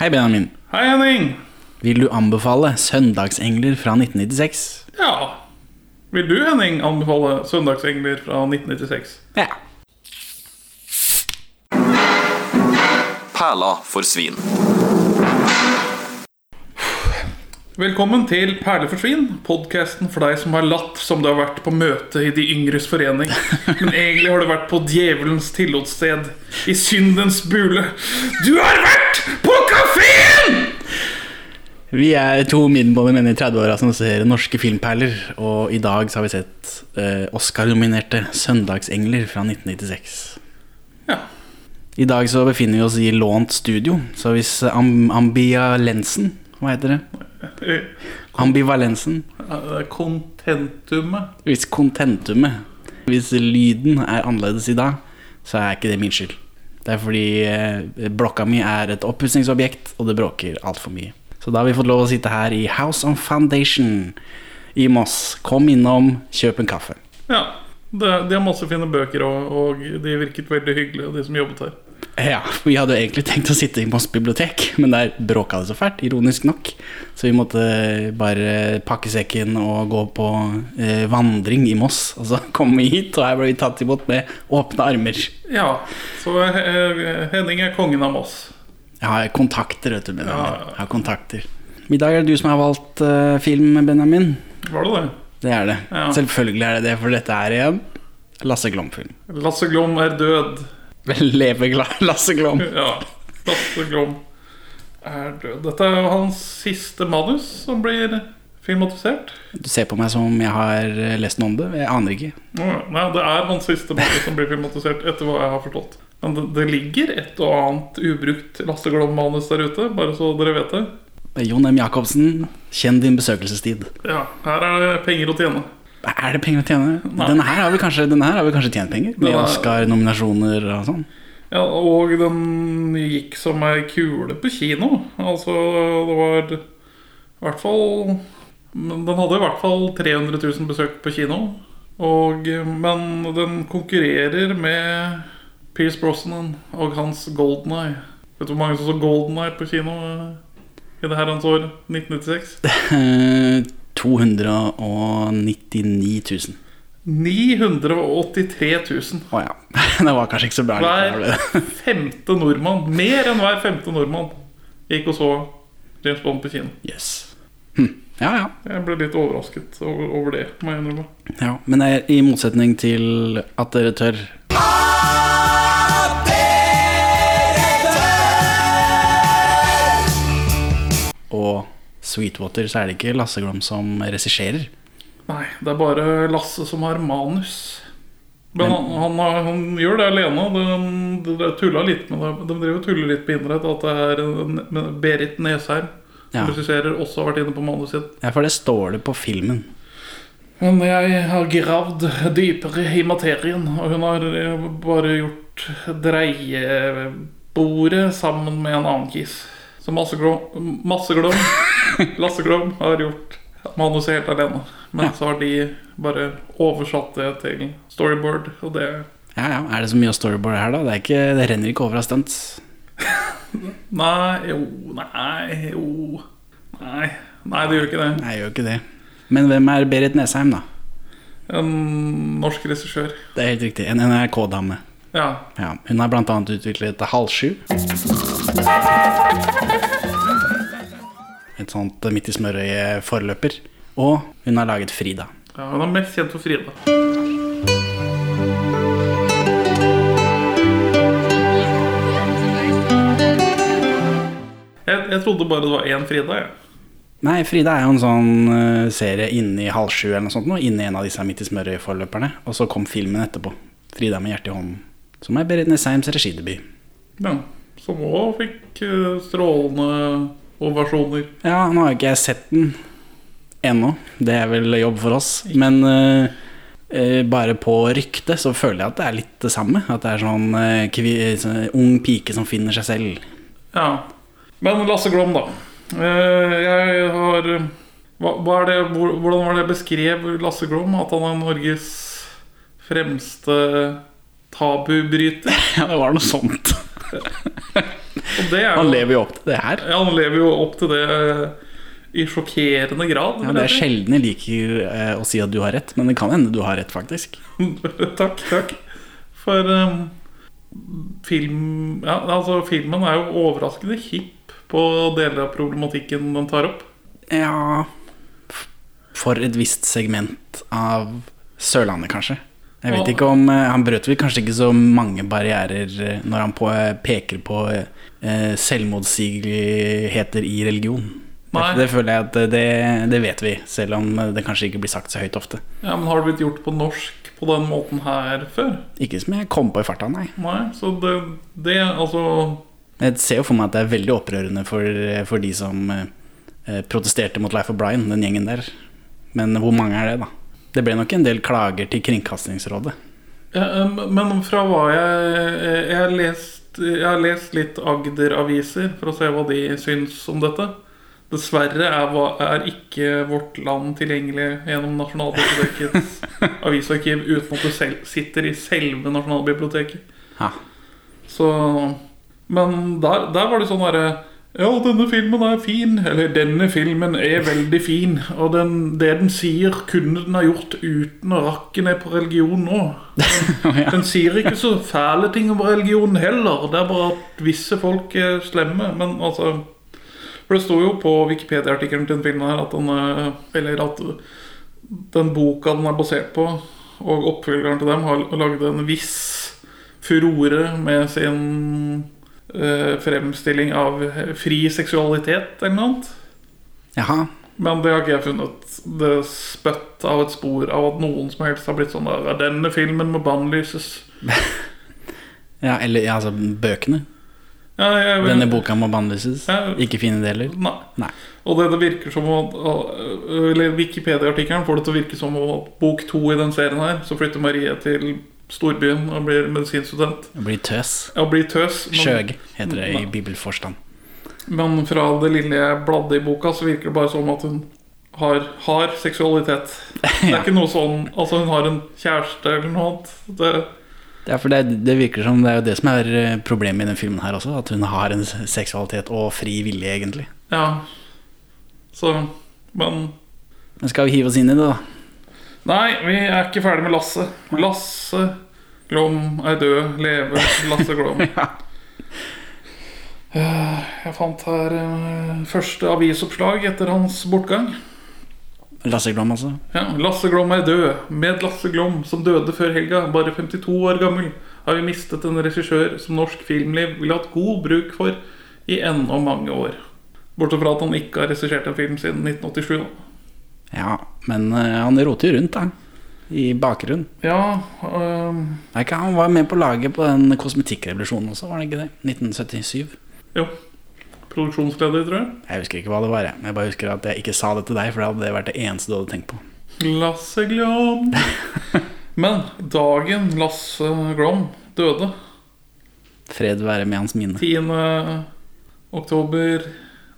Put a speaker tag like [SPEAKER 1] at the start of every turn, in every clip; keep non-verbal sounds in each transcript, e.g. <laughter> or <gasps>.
[SPEAKER 1] Hei, Benjamin.
[SPEAKER 2] Hei, Henning.
[SPEAKER 1] Vil du anbefale 'Søndagsengler' fra 1996?
[SPEAKER 2] Ja. Vil du, Henning, anbefale 'Søndagsengler' fra 1996?
[SPEAKER 1] Ja.
[SPEAKER 3] Perla for svin.
[SPEAKER 2] Velkommen til Perle for svin, podkasten for deg som har latt som du har vært på møte i De yngres forening. Men egentlig har du vært på djevelens tillotssted, i syndens bule. Du har vært på kafeen!
[SPEAKER 1] Vi er to middelmådige menn i 30-åra som ser norske filmperler, og i dag så har vi sett eh, Oscar-nominerte 'Søndagsengler' fra 1996.
[SPEAKER 2] Ja.
[SPEAKER 1] I dag så befinner vi oss i lånt studio, så hvis am ambivalensen Hva heter det? Ambivalensen.
[SPEAKER 2] Kontentumet.
[SPEAKER 1] Hvis kontentumet Hvis lyden er annerledes i dag, så er ikke det min skyld. Det er fordi eh, blokka mi er et oppussingsobjekt, og det bråker altfor mye. Så da har vi fått lov å sitte her i House on Foundation i Moss. Kom innom, kjøp en kaffe.
[SPEAKER 2] Ja. De har masse fine bøker, og, og de virket veldig hyggelige, de som jobbet her.
[SPEAKER 1] Ja, Vi hadde jo egentlig tenkt å sitte i Moss bibliotek, men der bråka det så fælt, ironisk nok. Så vi måtte bare pakke sekken og gå på eh, vandring i Moss. Og så <laughs> kom vi hit, og her ble vi tatt imot med åpne armer.
[SPEAKER 2] Ja, så eh, Henning er kongen av Moss.
[SPEAKER 1] Jeg har kontakter, vet du, Benjamin.
[SPEAKER 2] Ja, ja.
[SPEAKER 1] Jeg har kontakter. I dag er det du som har valgt eh, film, Benjamin.
[SPEAKER 2] Var det det?
[SPEAKER 1] Det er det.
[SPEAKER 2] Ja.
[SPEAKER 1] Selvfølgelig er det det, for dette er en Lasse Glom-film.
[SPEAKER 2] Lasse Glom er død.
[SPEAKER 1] Leve <laughs> Lasse Glom. <laughs>
[SPEAKER 2] Ja, Lasse Glom er død. Dette er jo hans siste manus som blir filmatisert.
[SPEAKER 1] Du ser på meg som jeg har eh, lest noe om det. Jeg aner ikke.
[SPEAKER 2] Nei, det er hans siste manus som blir filmatisert, etter hva jeg har forstått. Men det, det ligger et og annet ubrukt Lasse Glom-manus der ute, bare så dere vet det.
[SPEAKER 1] Jon M. Jacobsen, kjenn din besøkelsestid.
[SPEAKER 2] Ja, her er det penger å tjene.
[SPEAKER 1] Er det penger å tjene? Denne her har vi kanskje, har vi kanskje tjent penger? Med
[SPEAKER 2] er-
[SPEAKER 1] Oscar-nominasjoner og sånn.
[SPEAKER 2] Ja, og den gikk som ei kule på kino. Altså, det var i hvert fall Den hadde i hvert fall 300 000 besøk på kino. Og, men den konkurrerer med Pierce Brosnan og hans Golden Eye. Vet du hvor mange som så Golden Eye på kino eh, i det herrens år 1996? <laughs>
[SPEAKER 1] Eh, 299 000.
[SPEAKER 2] 983 000.
[SPEAKER 1] Å ja. <laughs> Det var kanskje ikke så bra.
[SPEAKER 2] Hver <laughs> femte nordmann, mer enn hver femte nordmann, gikk og så James Bond på kino.
[SPEAKER 1] Yes. Hm. Ja, ja.
[SPEAKER 2] Jeg ble litt overrasket over, over det, må jeg innrømme.
[SPEAKER 1] ja. Men er i motsetning til at dere tør Og Sweetwater, så er det ikke Lasse Glom som regisserer.
[SPEAKER 2] Nei, det er bare Lasse som har manus. Men han, han, har- han gjør det alene. De, de tulla litt med det. De driver og tuller litt på internett at det er en- Berit Nesheim
[SPEAKER 1] Ja.
[SPEAKER 2] som regisserer, også har vært inne på manuset sitt.
[SPEAKER 1] Ja, for det står det på filmen.
[SPEAKER 2] Men jeg har gravd dypere i materien, og hun har eh, bare gjort dreiebordet sammen med en annen kis. Så Masse Glom, masse glom <laughs> Lasse Klom har gjort manuset helt alene. Men
[SPEAKER 1] Ja.
[SPEAKER 2] så har de bare oversatt det til storyboard, og det
[SPEAKER 1] Ja, ja. Er det så mye storyboard her, da? Det, ikke, det renner ikke over av stunts. <laughs>
[SPEAKER 2] Nei, jo, nei, jo Nei, nei det gjør ikke det.
[SPEAKER 1] Nei, gjør ikke det. Men hvem er Berit Nesheim, da?
[SPEAKER 2] En norsk regissør.
[SPEAKER 1] Det er helt riktig. En NRK-dame.
[SPEAKER 2] Ja.
[SPEAKER 1] Ja, hun har bl.a. utviklet Halv sju. Et sånt midt i smørøyet-forløper. Og hun har laget Frida.
[SPEAKER 2] ja. Hun er mest kjent for Frida. Jeg, jeg trodde bare det var én Frida. Ja.
[SPEAKER 1] Nei, Frida er jo en sånn uh, serie inni Halv sju eller noe sånt. Nå, inni en av disse midt i smørøyet-forløperne. Og så kom filmen etterpå. Frida med hjertet i hånden. Som er Berit Nesheims regidebut.
[SPEAKER 2] Ja, som òg fikk uh, strålende ovasjoner.
[SPEAKER 1] Ja, nå har ikke jeg sett den ennå. Det er vel jobb for oss. Men uh, uh, bare på ryktet så føler jeg at det er litt det samme. At det er sånn, uh, kvi, sånn ung pike som finner seg selv.
[SPEAKER 2] Ja. Men Lasse Glom, da. Jeg har hva, hva det, Hvordan var det jeg beskrev Lasse Glom? At han er Norges fremste tabubryter? <laughs>
[SPEAKER 1] Ja, det var noe sånt. <laughs>
[SPEAKER 2] Er
[SPEAKER 1] Han lever jo opp til det her.
[SPEAKER 2] ja, han lever jo opp til det eh, i sjokkerende grad.
[SPEAKER 1] Ja, det er sjelden jeg liker eh, å si at du har rett, men det kan hende du har rett, faktisk. <laughs>
[SPEAKER 2] takk, takk. For um, film Ja, altså, filmen er jo overraskende hipp på deler av problematikken den tar opp.
[SPEAKER 1] Ja For et visst segment av Sørlandet, kanskje. Jeg vet ikke om eh, Han brøt vel kanskje ikke så mange barrierer når han på, peker på eh, selvmotsigeligheter i religion. Det, det føler jeg at eh, det, det vet vi, selv om det kanskje ikke blir sagt så høyt ofte.
[SPEAKER 2] Ja, men Har det blitt gjort på norsk på den måten her før?
[SPEAKER 1] Ikke som jeg kom på i farta, nei.
[SPEAKER 2] Nei, så det, det altså
[SPEAKER 1] Jeg ser jo for meg at det er veldig opprørende for, for de som eh, protesterte mot Life of Brian, den gjengen der. Men hvor mange er det, da? Det ble nok en del klager til Kringkastingsrådet.
[SPEAKER 2] ja, Men fra hva jeg Jeg har lest, jeg har lest litt Agder-aviser for å se hva de syns om dette. Dessverre er, er ikke Vårt Land tilgjengelig gjennom Nasjonalbibliotekets <laughs> avisarkiv uten at du selv sitter i selve Nasjonalbiblioteket.
[SPEAKER 1] Ha.
[SPEAKER 2] Så Men der, der var det sånn derre Ja, denne filmen er fin. Eller denne filmen er veldig fin. Og den, det den sier, kunne den ha gjort uten å rakke ned på religion nå. <laughs>
[SPEAKER 1] Den,
[SPEAKER 2] Den sier ikke så fæle ting om religion heller. Det er bare at visse folk er slemme. Men altså For det står jo på Wikipedia-artikkelen til den filmen her at den eh, Eller at den boka den er basert på, og oppfølgeren til dem, har lagd en viss furore med sin fremstilling av fri seksualitet eller noe annet.
[SPEAKER 1] Jaha.
[SPEAKER 2] Men det har ikke jeg funnet det spøtt av et spor av at noen som helst har blitt sånn der Denne filmen må bannlyses. <laughs>
[SPEAKER 1] Ja, eller ja, altså bøkene.
[SPEAKER 2] Ja, jeg,
[SPEAKER 1] Denne boka må bannlyses.
[SPEAKER 2] Ja.
[SPEAKER 1] Ikke fine deler.
[SPEAKER 2] Nei.
[SPEAKER 1] Nei.
[SPEAKER 2] Og det, det virker som at Eller Wikipedia-artikkelen får det til å virke som at bok to i den serien her, så flytter Marie til storbyen og blir medisinstudent.
[SPEAKER 1] Og blir tøs.
[SPEAKER 2] Ja, blir tøs. Men,
[SPEAKER 1] Skjøg heter det i bibelforstand.
[SPEAKER 2] men fra det lille jeg bladde i boka, så virker det bare som at hun har, har seksualitet. <laughs> Det er
[SPEAKER 1] Ja.
[SPEAKER 2] ikke noe sånn Altså, hun har en kjæreste eller noe annet. Det,
[SPEAKER 1] Ja, for det, det virker som det er jo det som er eh, problemet i den filmen her også. At hun har en seksualitet og fri vilje, egentlig.
[SPEAKER 2] ja. Så Men
[SPEAKER 1] Men skal vi hive oss inn i det, da?
[SPEAKER 2] Nei, vi er ikke ferdig med Lasse. Lasse Glom er død. Leve Lasse Glom. <laughs>
[SPEAKER 1] Ja.
[SPEAKER 2] Jeg fant her eh, første avisoppslag etter hans bortgang.
[SPEAKER 1] Lasse Glom, altså.
[SPEAKER 2] Ja, Lasse Glom er død. Med Lasse Glom, som døde før helga, bare 52 år gammel, har vi mistet en regissør som norsk filmliv ville hatt god bruk for i ennå mange år. Bortsett fra at han ikke har regissert en film siden 1987.
[SPEAKER 1] Ja, men eh, han roter jo rundt, da. I bakgrunnen.
[SPEAKER 2] Ja, øhm,
[SPEAKER 1] Nei, han var med på laget på den kosmetikkrevolusjonen også, var det ikke det? 1977.
[SPEAKER 2] jo. Produksjonsleder, tror jeg.
[SPEAKER 1] Jeg husker ikke hva det var, jeg. Jeg bare husker at jeg ikke sa det til deg, for det hadde vært det eneste du hadde tenkt på.
[SPEAKER 2] Lasse Glom. <laughs> Men dagen Lasse Glom døde,
[SPEAKER 1] Fred være med hans minne.
[SPEAKER 2] 10. oktober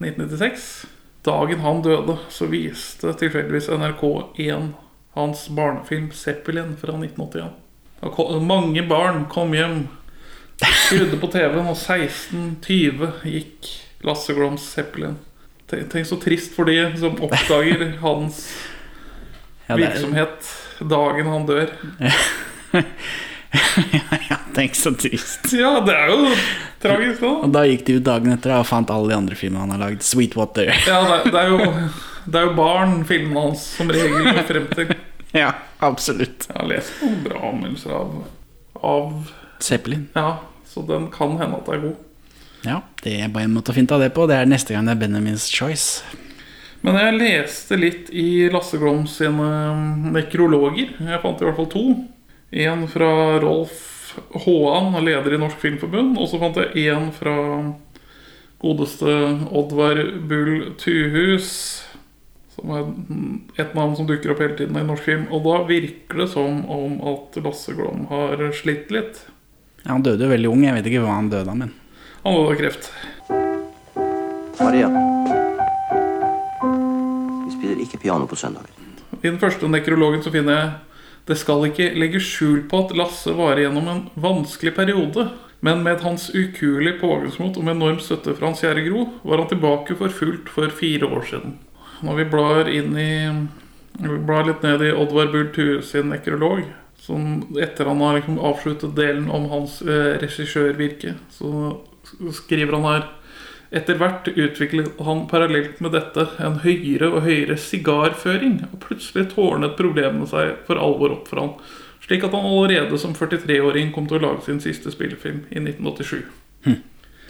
[SPEAKER 2] 1996 Dagen han døde, så viste tilfeldigvis NRK1 hans barnefilm 'Zeppelin' fra 1981. Da mange barn kom hjem, skrudde på TV-en, og 16.20 gikk Lasse Gloms 'Zeppelin'. Tenk, så trist for de som oppdager <laughs> hans virksomhet dagen han dør. <laughs> <laughs>
[SPEAKER 1] ja, tenk så trist.
[SPEAKER 2] Ja, det er jo tragisk, nå.
[SPEAKER 1] Og da gikk de ut dagen etter og fant alle de andre filmene han har lagd. Sweetwater.
[SPEAKER 2] Ja, det, det, er jo, <laughs> det er jo barn filmene hans som regel går frem til.
[SPEAKER 1] ja, absolutt.
[SPEAKER 2] Jeg har lest noen bra anmeldelser av, av
[SPEAKER 1] Zeppelin.
[SPEAKER 2] Ja, så den kan hende at det er god.
[SPEAKER 1] Ja, det er bare en måte å finne av det på. Det er neste gang det er Benjamins Choice.
[SPEAKER 2] Men jeg leste litt i Lasse Glom sine nekrologer. Jeg fant i hvert fall to. En fra Rolf Håan, leder i Norsk Filmforbund. Og så fant jeg en fra godeste Oddvar Bull Tuhus. Som er et navn som dukker opp hele tiden i norsk film. Og da virker det som om at Lasse Glom har slitt litt.
[SPEAKER 1] Ja, han døde jo veldig ung. Jeg vet ikke hva han døde av, men
[SPEAKER 2] Han døde av kreft.
[SPEAKER 3] Maria. Vi spiller ikke piano på søndager.
[SPEAKER 2] I den første nekrologen så finner jeg Det skal ikke legge skjul på at Lasse var igjennom en vanskelig periode. Men med hans ukuelige pågangsmot og med enorm støtte fra Hans Kjære Gro, var han tilbake for fullt for fire år siden. Når vi blar i Vi blar litt ned i Oddvar Bull Ture sin nekrolog, som etter han har liksom avsluttet delen om hans eh, regissørvirke, så skriver han her etter hvert utviklet han parallelt med dette en høyere og høyere sigarføring, og plutselig tårnet problemene seg for alvor opp for han, slik at han allerede som 43-åring kom til å lage sin siste spillefilm i 1987.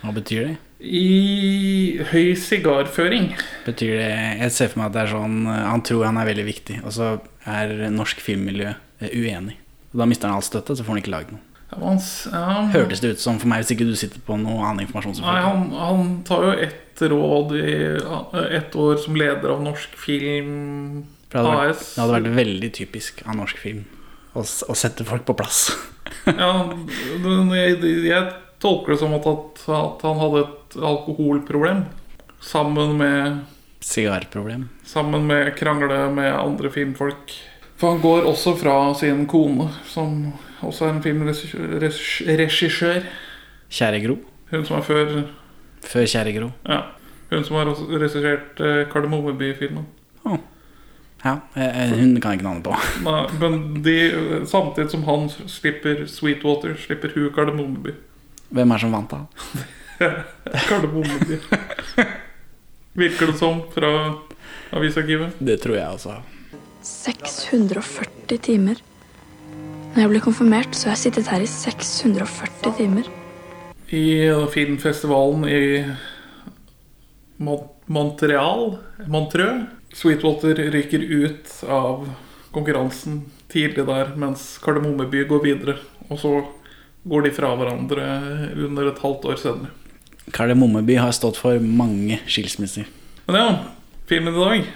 [SPEAKER 1] Hva betyr det?
[SPEAKER 2] I høy sigarføring
[SPEAKER 1] Betyr det Jeg ser for meg at det er sånn Han tror han er veldig viktig, og så er norsk filmmiljø eh, uenig. Da mister han all støtte, så får han ikke lagd noe.
[SPEAKER 2] Ja,
[SPEAKER 1] Hørtes det ut som for meg, hvis ikke du sitter på noe annen informasjon?
[SPEAKER 2] Nei, han, han tar jo ett råd i ett år som leder av Norsk Film
[SPEAKER 1] det, hadde vært,
[SPEAKER 2] AS.
[SPEAKER 1] det hadde vært veldig typisk av norsk film å, å sette folk på plass. <laughs>
[SPEAKER 2] Ja, jeg, jeg tolker det som at, at han hadde et alkoholproblem. Sammen med,
[SPEAKER 1] Sigarproblem.
[SPEAKER 2] sammen med krangle med andre filmfolk. For han går også fra sin kone, som også er en filmregissør.
[SPEAKER 1] Kjære Gro.
[SPEAKER 2] Hun som er før
[SPEAKER 1] Før Kjære Gro.
[SPEAKER 2] Ja. Hun som har også regissert eh, Kardemommeby-filmen.
[SPEAKER 1] Ja, eh, hun kan jeg ikke navnet på. <laughs>
[SPEAKER 2] Nei, Men de, samtidig som han slipper Sweetwater, slipper hun Kardemommeby.
[SPEAKER 1] Hvem er som vant, da? <laughs>
[SPEAKER 2] Kardemommeby. Virker det som fra avisarkivet.
[SPEAKER 1] Det tror jeg også.
[SPEAKER 4] 640 timer. Når jeg ble konfirmert, så har jeg sittet her i 640 timer.
[SPEAKER 2] I filmfestivalen i Montreal Montreux. Sweetwater ryker ut av konkurransen tidlig der, mens Kardemommeby går videre. Og så går de fra hverandre under et halvt år senere.
[SPEAKER 1] Kardemommeby har stått for mange skilsmisser.
[SPEAKER 2] Men ja, filmen i dag.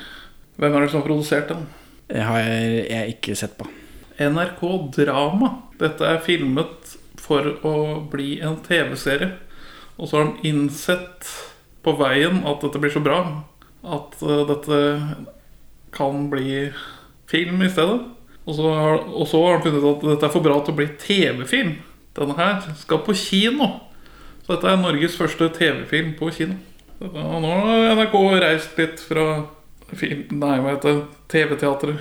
[SPEAKER 2] Hvem er det som har produsert den?
[SPEAKER 1] Det har jeg ikke sett på.
[SPEAKER 2] NRK Drama. Dette er filmet for å bli en TV-serie. Og så har han innsett på veien at dette blir så bra at eh, dette kan bli film i stedet. Og så, har, de funnet ut at dette er for bra til å bli TV-film. Denne her skal på kino. Så dette er Norges første TV-film på kino. Og nå har NRK reist litt fra film, nei, hva heter det, TV-teatret.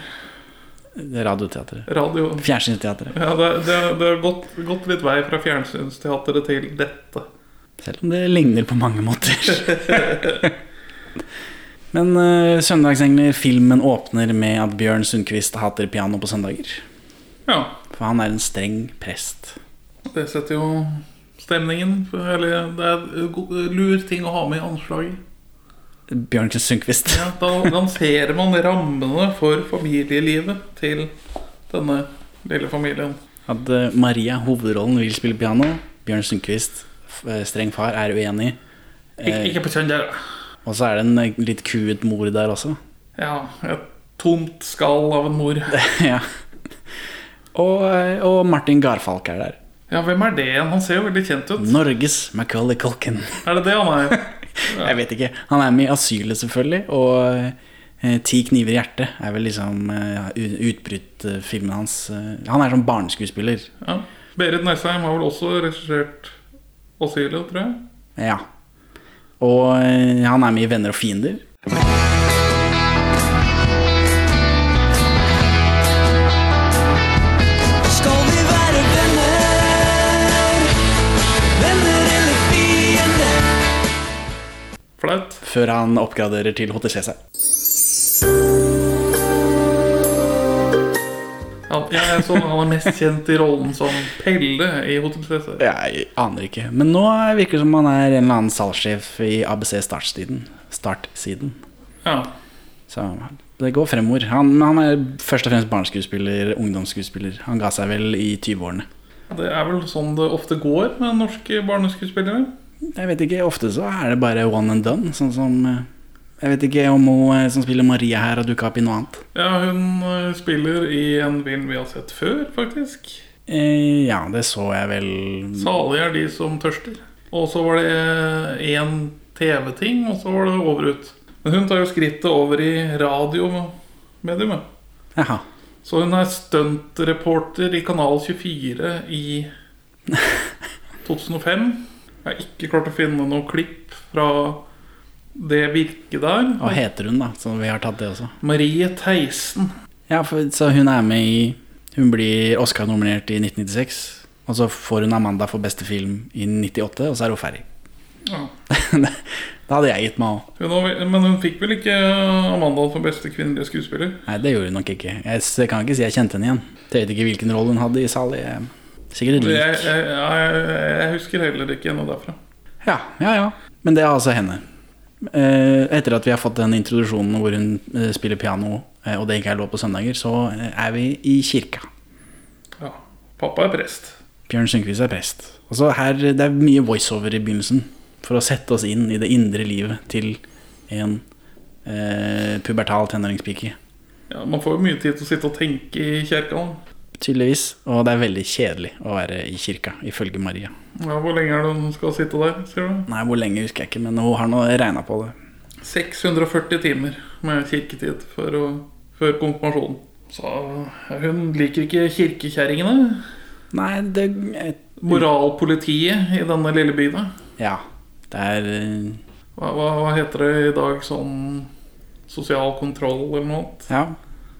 [SPEAKER 1] Radioteatret.
[SPEAKER 2] Radio.
[SPEAKER 1] Fjernsynsteatret.
[SPEAKER 2] Ja, det, det, det har gått, gått litt vei fra fjernsynsteatret til dette.
[SPEAKER 1] Selv om det ligner på mange måter. <laughs> Men uh, Søndagsengler, filmen åpner med at Bjørn Sundquist hater piano på søndager.
[SPEAKER 2] Ja,
[SPEAKER 1] For han er en streng prest.
[SPEAKER 2] det setter jo stemningen. Eller det er en lur ting å ha med i anslaget.
[SPEAKER 1] Bjørn Sundquist.
[SPEAKER 2] Ja, da lanserer man rammene for familielivet til denne lille familien.
[SPEAKER 1] At eh, Maria, hovedrollen, vil spille piano. Bjørn Sundquist, eh, streng far, er uenig.
[SPEAKER 2] Ik
[SPEAKER 1] Eh,
[SPEAKER 2] ikke på kjønn der.
[SPEAKER 1] og så er det en litt kuet mor der også.
[SPEAKER 2] Ja, et tomt skall av en mor. <laughs>
[SPEAKER 1] ja. og, og Martin Garfalk er der.
[SPEAKER 2] Ja, hvem er det igjen? Han ser jo veldig kjent ut.
[SPEAKER 1] Norges Macaulay Culkin.
[SPEAKER 2] Er det det han er? <laughs>
[SPEAKER 1] Jeg vet ikke. Han er med i Asylet, selvfølgelig. Og eh, Ti kniver i hjertet er vel liksom eh, utbruddfilmen hans. Eh, Han er som barneskuespiller.
[SPEAKER 2] Ja. Berit Nesheim har vel også regissert Asylet, tror jeg.
[SPEAKER 1] Ja. Og eh, han er med i Venner og fiender.
[SPEAKER 2] Flaut.
[SPEAKER 1] Før han oppgraderer til HTC.
[SPEAKER 2] Han, ja, jeg så han er mest kjent i rollen som Pelle i Hotell Cæsar.
[SPEAKER 1] Jeg aner ikke. Men nå virker det som han er en eller annen salgssjef i ABC Startsiden. Startsiden.
[SPEAKER 2] Ja.
[SPEAKER 1] Så det går fremover. Han, han er først og fremst barneskuespiller, ungdomsskuespiller. Han ga seg vel i 20-årene.
[SPEAKER 2] Det er vel sånn det ofte går med norske barneskuespillere.
[SPEAKER 1] Jeg vet ikke, Ofte så er det bare one and done. Sånn som eh, Jeg vet ikke om hun eh, som spiller Maria her, har dukka opp i noe annet.
[SPEAKER 2] Ja, hun eh, spiller i en film vi har sett før, faktisk.
[SPEAKER 1] Eh, ja, det så jeg vel
[SPEAKER 2] Salige er de som tørster. Og så var det én TV-ting, og så var det over ut. Men hun tar jo skrittet over i radiomediumet.
[SPEAKER 1] Jaha.
[SPEAKER 2] Så hun er stuntreporter i Kanal 24 i <laughs> 2005. Jeg har ikke klart å finne noe klipp fra det virket der.
[SPEAKER 1] Hva heter hun, da? Så vi har tatt det også.
[SPEAKER 2] Marie Theisen.
[SPEAKER 1] Ja, for, så hun er med i Hun blir Oscar-nominert i 1996. Og så får hun Amanda for beste film i 98, og så er hun ferdig.
[SPEAKER 2] Ja. <laughs>
[SPEAKER 1] det hadde jeg gitt meg òg.
[SPEAKER 2] Men hun fikk vel ikke Amanda for beste kvinnelige skuespiller?
[SPEAKER 1] Nei, det gjorde hun nok ikke. Jeg jeg kan ikke si jeg kjente henne igjen. Jeg vet ikke hvilken rolle hun hadde i Sally. Sikkert et
[SPEAKER 2] Jeg,
[SPEAKER 1] lik.
[SPEAKER 2] jeg, jeg, jeg husker heller ikke noe derfra.
[SPEAKER 1] Ja, ja, ja. Men det er altså henne. Eh, Etter at vi har fått den introduksjonen hvor hun eh, spiller piano, eh, og det ikke er lov på søndager, så er vi i kirka.
[SPEAKER 2] Ja. Pappa er prest.
[SPEAKER 1] Bjørn Sundquist er prest. Altså her, Det er mye voiceover i begynnelsen for å sette oss inn i det indre livet til en eh, pubertal tenåringspike.
[SPEAKER 2] Ja, man får jo mye tid til å sitte og tenke i kjerka.
[SPEAKER 1] Tydeligvis. Og det er veldig kjedelig å være i kirka, ifølge Maria.
[SPEAKER 2] Ja, hvor lenge er det hun skal sitte der? Ser du?
[SPEAKER 1] Nei, hvor lenge husker jeg ikke, men hun har nå regna på det.
[SPEAKER 2] 640 timer med kirketid før, før konfirmasjonen. Så hun liker ikke kirkekjerringene.
[SPEAKER 1] Nei, det et,
[SPEAKER 2] Moralpolitiet i denne lille byen.
[SPEAKER 1] Ja. Det er eh,
[SPEAKER 2] Hva, hva, hva heter det i dag? Sånn sosial kontroll eller noe?
[SPEAKER 1] Ja.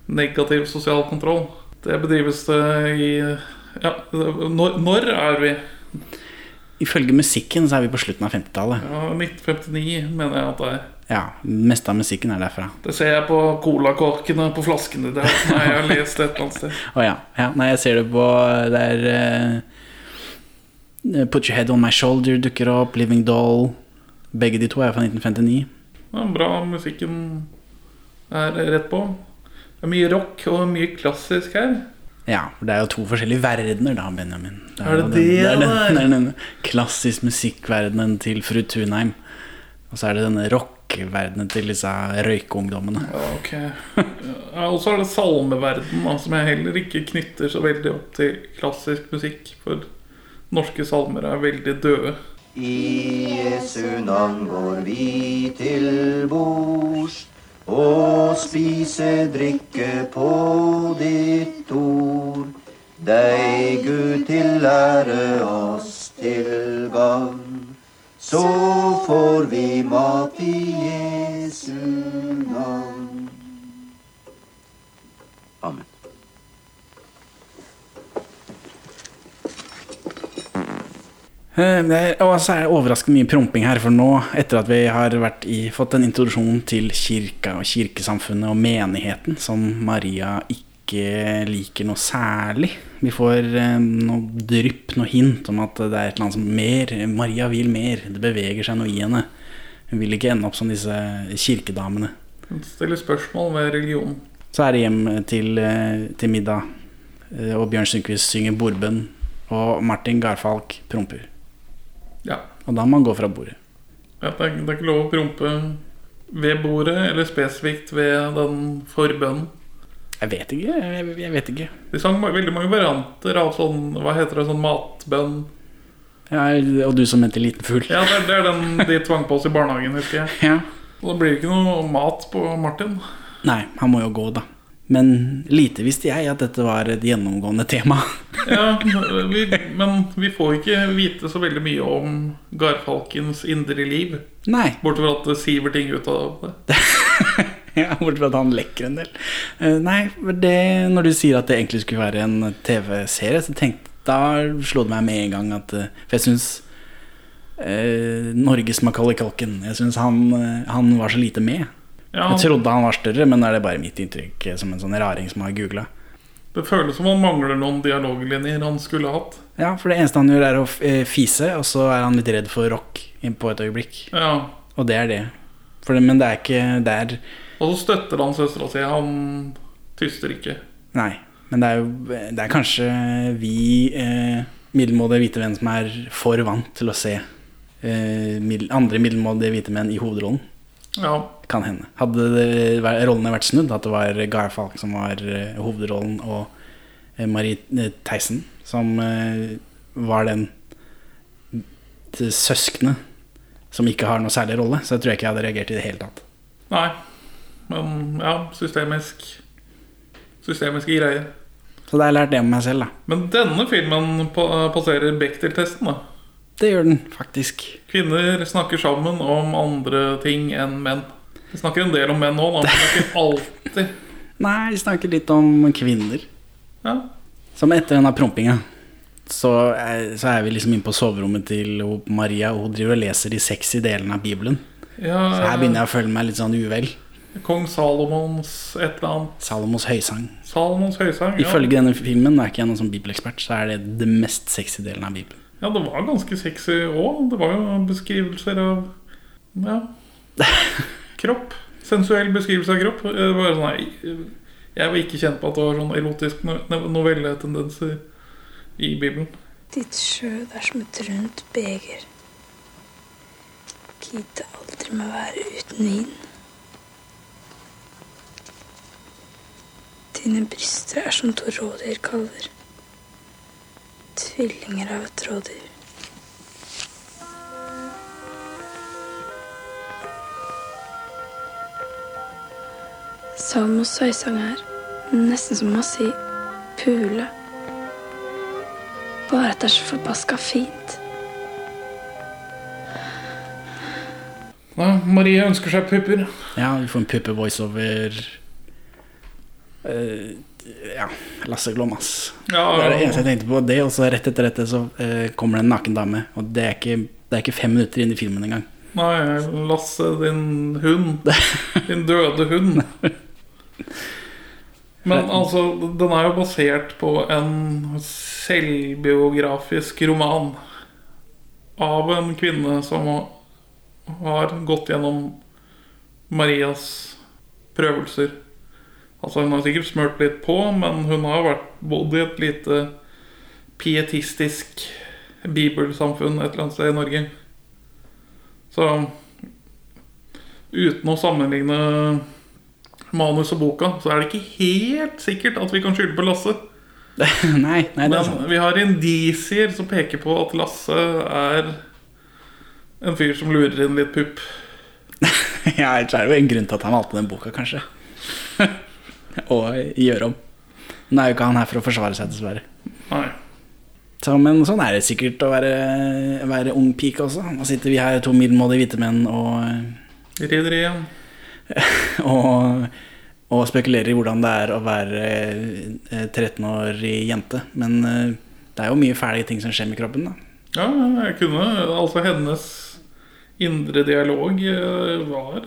[SPEAKER 2] Negativ sosial kontroll. Det bedrives det i Ja, når, når er vi?
[SPEAKER 1] Ifølge musikken så er vi på slutten av 50-tallet.
[SPEAKER 2] Ja, 1959 mener jeg at det er.
[SPEAKER 1] Ja, meste av musikken er derfra.
[SPEAKER 2] Det ser jeg på colakorkene på flaskene der. Nei, jeg har lest det et eller annet sted. <laughs>
[SPEAKER 1] oh, ja. ja. Nei, jeg ser det på Det er eh, Put Your Head On My Shoulder dukker opp. Living Doll. Begge de to er fra 1959.
[SPEAKER 2] Ja, bra musikken er rett på. Det er mye rock og mye klassisk her.
[SPEAKER 1] Ja, for det er jo to forskjellige verdener, da, Benjamin.
[SPEAKER 2] Er det det
[SPEAKER 1] den, det, er den,
[SPEAKER 2] det er?
[SPEAKER 1] er den klassisk musikkverdenen til fru Tunheim. Og så er det denne rockeverdenen til disse røykeungdommene.
[SPEAKER 2] Ja, ok. Ja, og så er det salmeverdenen, da, som jeg heller ikke knytter så veldig opp til klassisk musikk. For norske salmer er veldig døde.
[SPEAKER 3] I Jesu navn går vi til bords og spise, drikke på ditt ord. Deg, Gud, til lære oss til gagn. Så får vi mat i Jesu navn. Amen.
[SPEAKER 1] Eh, Det er, og så er det overraskende mye promping her, for nå, etter at vi har i, fått en introduksjon til kirka og kirkesamfunnet og menigheten, som Maria ikke liker noe særlig Vi får eh, noe drypp, noe hint om at det er et eller annet som mer Maria vil mer. Det beveger seg noe i henne. Hun vil ikke ende opp som disse kirkedamene.
[SPEAKER 2] Hun stiller spørsmål ved religion.
[SPEAKER 1] Så er det hjem til, eh, til middag, eh, og Bjørn Sundquist synger bordbønn, og Martin Garfalk promper. Og da må man gå fra bordet.
[SPEAKER 2] Ja, det, er, det er ikke lov å prompe ved bordet, eller spesifikt ved den forbønnen.
[SPEAKER 1] Jeg vet ikke. Jeg, jeg vet ikke.
[SPEAKER 2] De sang veldig mange varianter av sånn Hva heter det? Sånn matbønn.
[SPEAKER 1] Ja, og du som mente liten fugl.
[SPEAKER 2] Ja, det det er den de tvang på oss i barnehagen, husker jeg. <laughs>
[SPEAKER 1] Ja.
[SPEAKER 2] Og da blir det ikke noe mat på Martin.
[SPEAKER 1] Nei, han må jo gå, da. Men lite visste jeg at dette var et gjennomgående tema. <laughs>
[SPEAKER 2] Ja, vi, Men vi får ikke vite så veldig mye om Garfalkens indre liv.
[SPEAKER 1] Nei.
[SPEAKER 2] Bortsett fra at det siver ting ut av det. <laughs>
[SPEAKER 1] Ja, Bortsett fra at han lekker en del. Eh, nei, det, når du sier at det egentlig skulle være en TV-serie, så tenkte da slo det meg med en gang at eh, For jeg syns eh, Norges Macaulay Culkin Jeg syns han, eh, han var så lite med.
[SPEAKER 2] Ja,
[SPEAKER 1] Jeg trodde han var større, men er det bare mitt inntrykk eh, som en sånn raring som har googla?
[SPEAKER 2] Det føles som han mangler noen dialoglinjer han skulle hatt.
[SPEAKER 1] Ja, for det eneste han gjør, er å eh, fise, og så er han litt redd for rock på et øyeblikk.
[SPEAKER 2] Ja,
[SPEAKER 1] Og det er det. Det men det er ikke det er,
[SPEAKER 2] Og så støtter han søstera si. Han tyster ikke.
[SPEAKER 1] Nei. Men det er jo Det er kanskje vi eh, middelmådige hvite menn som er for vant til å se eh, andre middelmådige hvite menn i hovedrollen.
[SPEAKER 2] Ja,
[SPEAKER 1] Kan hende. Hadde rollene vært snudd, at det var Garfalk som var eh, hovedrollen, og eh, Marie eh, Theisen som var den søskne som ikke har noe særlig rolle, så jeg tror jeg ikke jeg hadde reagert i det hele tatt.
[SPEAKER 2] Nei. Men ja, systemisk Systemiske greier.
[SPEAKER 1] Så da har jeg lært det om meg selv, da.
[SPEAKER 2] Men denne filmen pa- passerer Bechdel-testen, da.
[SPEAKER 1] Det gjør den faktisk.
[SPEAKER 2] Kvinner snakker sammen om andre ting enn menn. Vi snakker en del om menn òg, men ikke alltid. <laughs>
[SPEAKER 1] Nei, vi snakker litt om kvinner.
[SPEAKER 2] Ja.
[SPEAKER 1] Som etter denne prompinga, så så er vi liksom inne på soverommet til Maria, og hun driver og leser de sexy delene av Bibelen.
[SPEAKER 2] Ja,
[SPEAKER 1] Så her begynner jeg å føle meg litt sånn uvel.
[SPEAKER 2] Kong Salomons et eller annet.
[SPEAKER 1] Salomos høysang.
[SPEAKER 2] Salomons høysang. Ja.
[SPEAKER 1] Ifølge denne filmen, nå er ikke jeg noen sånn bibelekspert, så er det det mest sexy delen av Bibelen.
[SPEAKER 2] ja, det var ganske sexy òg. Det var jo beskrivelser av ja, <laughs> kropp. Sensuell beskrivelse av kropp. Bare sånn, nei, jeg var ikke kjent på at det var sånn erotisk no- novelletendenser i Bibelen.
[SPEAKER 4] Ditt skjød er som et rundt beger. Gidde aldri aldri må være uten vin. Dine bryster er som to rådyrkalver. Tvillinger av et rådyr. Salmos søysang er nesten som å si pule. Bare at det er så forbaska fint.
[SPEAKER 2] Ja, Marie ønsker seg pupper.
[SPEAKER 1] Ja, vi får en puppe voiceover Uh, Ja, Lasse Glom, ass.
[SPEAKER 2] Ja,
[SPEAKER 1] Det er det eneste jeg tenkte på. Det, og så rett etter dette så uh, kommer det en naken dame. Og det er, ikke, det er ikke fem minutter inn i filmen engang.
[SPEAKER 2] Nei, Lasse, din hund. <laughs> Din døde hund. Men altså, den er jo basert på en selvbiografisk roman av en kvinne som har gått gjennom Marias prøvelser. Altså Hun har sikkert smurt litt på, men hun har vært bodd i et lite pietistisk bibelsamfunn et eller annet sted i Norge. Så uten å sammenligne manus og boka, så er det ikke helt sikkert at vi kan skylde på Lasse. <laughs>
[SPEAKER 1] nei, nei, det er
[SPEAKER 2] sånn vi har indisier som peker på at Lasse er en fyr som lurer inn litt pupp. <laughs>
[SPEAKER 1] Ja, ellers er det jo en grunn til at han valgte den boka, kanskje. <laughs> og gjøre om. Nå er jo ikke han her for å forsvare seg, dessverre.
[SPEAKER 2] Nei.
[SPEAKER 1] Så, men sånn er det sikkert å være, være ung pike også. Nå sitter vi her, to middelmådige hvite menn, og
[SPEAKER 2] Rider igjen. <laughs>
[SPEAKER 1] og, og spekulerer i hvordan det er å være eh, 13-årig jente. Men eh, det er jo mye fæle ting som skjer med kroppen. da
[SPEAKER 2] Ja, jeg kunne Altså, hennes indre dialog eh, var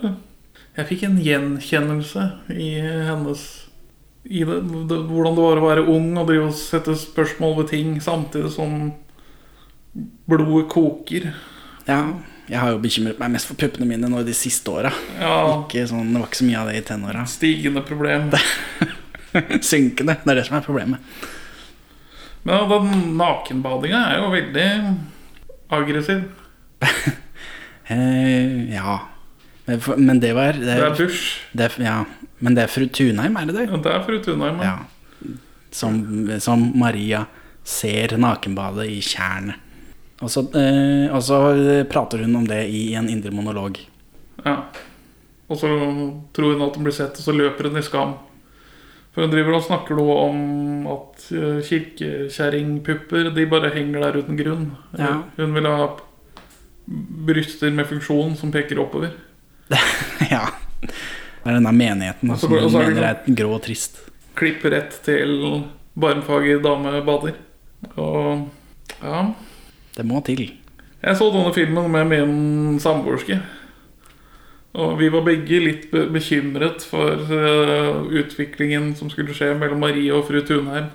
[SPEAKER 2] Jeg fikk en gjenkjennelse i hennes I det, det, hvordan det var å være ung og drive og sette spørsmål ved ting samtidig som blodet koker.
[SPEAKER 1] Ja, jeg har jo bekymret meg mest for puppene mine nå de siste åra.
[SPEAKER 2] Ja,
[SPEAKER 1] sånn, det var ikke så mye av det i tenåra.
[SPEAKER 2] stigende problem. <laughs>
[SPEAKER 1] Synkende. Det er det som er problemet.
[SPEAKER 2] Men ja, den nakenbadinga er jo veldig aggressiv. <laughs>
[SPEAKER 1] Eh, ja. Men det var det
[SPEAKER 2] Det er
[SPEAKER 1] er,
[SPEAKER 2] dusj.
[SPEAKER 1] det er, Ja. Men det er fru Tunheim, er det det?
[SPEAKER 2] Ja, Det er fru Tunheim.
[SPEAKER 1] Ja. Som, som Maria ser nakenbadet i tjernet. Og så, eh, og så prater hun om det i en indre monolog.
[SPEAKER 2] Ja. Og så tror hun at hun blir sett, og så løper hun i skam. For hun driver og snakker noe om at eh, kirkekjerringpupper De bare henger der uten grunn.
[SPEAKER 1] Ja.
[SPEAKER 2] Hun vil ha bryster med funksjon som peker oppover. <laughs>
[SPEAKER 1] ja. Det er denne menigheten som hun
[SPEAKER 2] er
[SPEAKER 1] mener er grå og trist.
[SPEAKER 2] Klipp rett til barmfager dame bader. Og ja
[SPEAKER 1] Det må til.
[SPEAKER 2] Jeg så denne filmen med min samboerske. Og vi var begge litt bekymret for eh, utviklingen som skulle skje mellom Marie og fru Tunheim.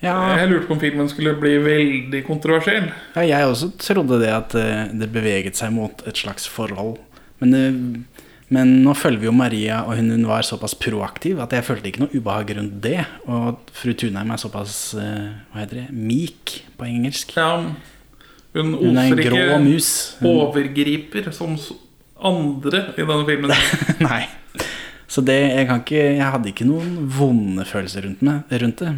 [SPEAKER 1] Ja,
[SPEAKER 2] Jeg lurte på om filmen skulle bli veldig kontroversiell.
[SPEAKER 1] ja, jeg også trodde det at eh, det beveget seg mot et slags forhold. Men, eh, men nå følger vi jo Maria, og hun, var såpass proaktiv at jeg følte ikke noe ubehag rundt det. Og fru Tunheim er såpass hva heter det, meek på engelsk.
[SPEAKER 2] Ja, hun
[SPEAKER 1] Hun er
[SPEAKER 2] oser
[SPEAKER 1] en grå
[SPEAKER 2] ikke
[SPEAKER 1] mus. Hun,
[SPEAKER 2] overgriper som andre i denne filmen. <laughs>
[SPEAKER 1] nei. Så det, jeg, kan ikke, jeg hadde ikke noen vonde følelser rundt, meg, rundt det.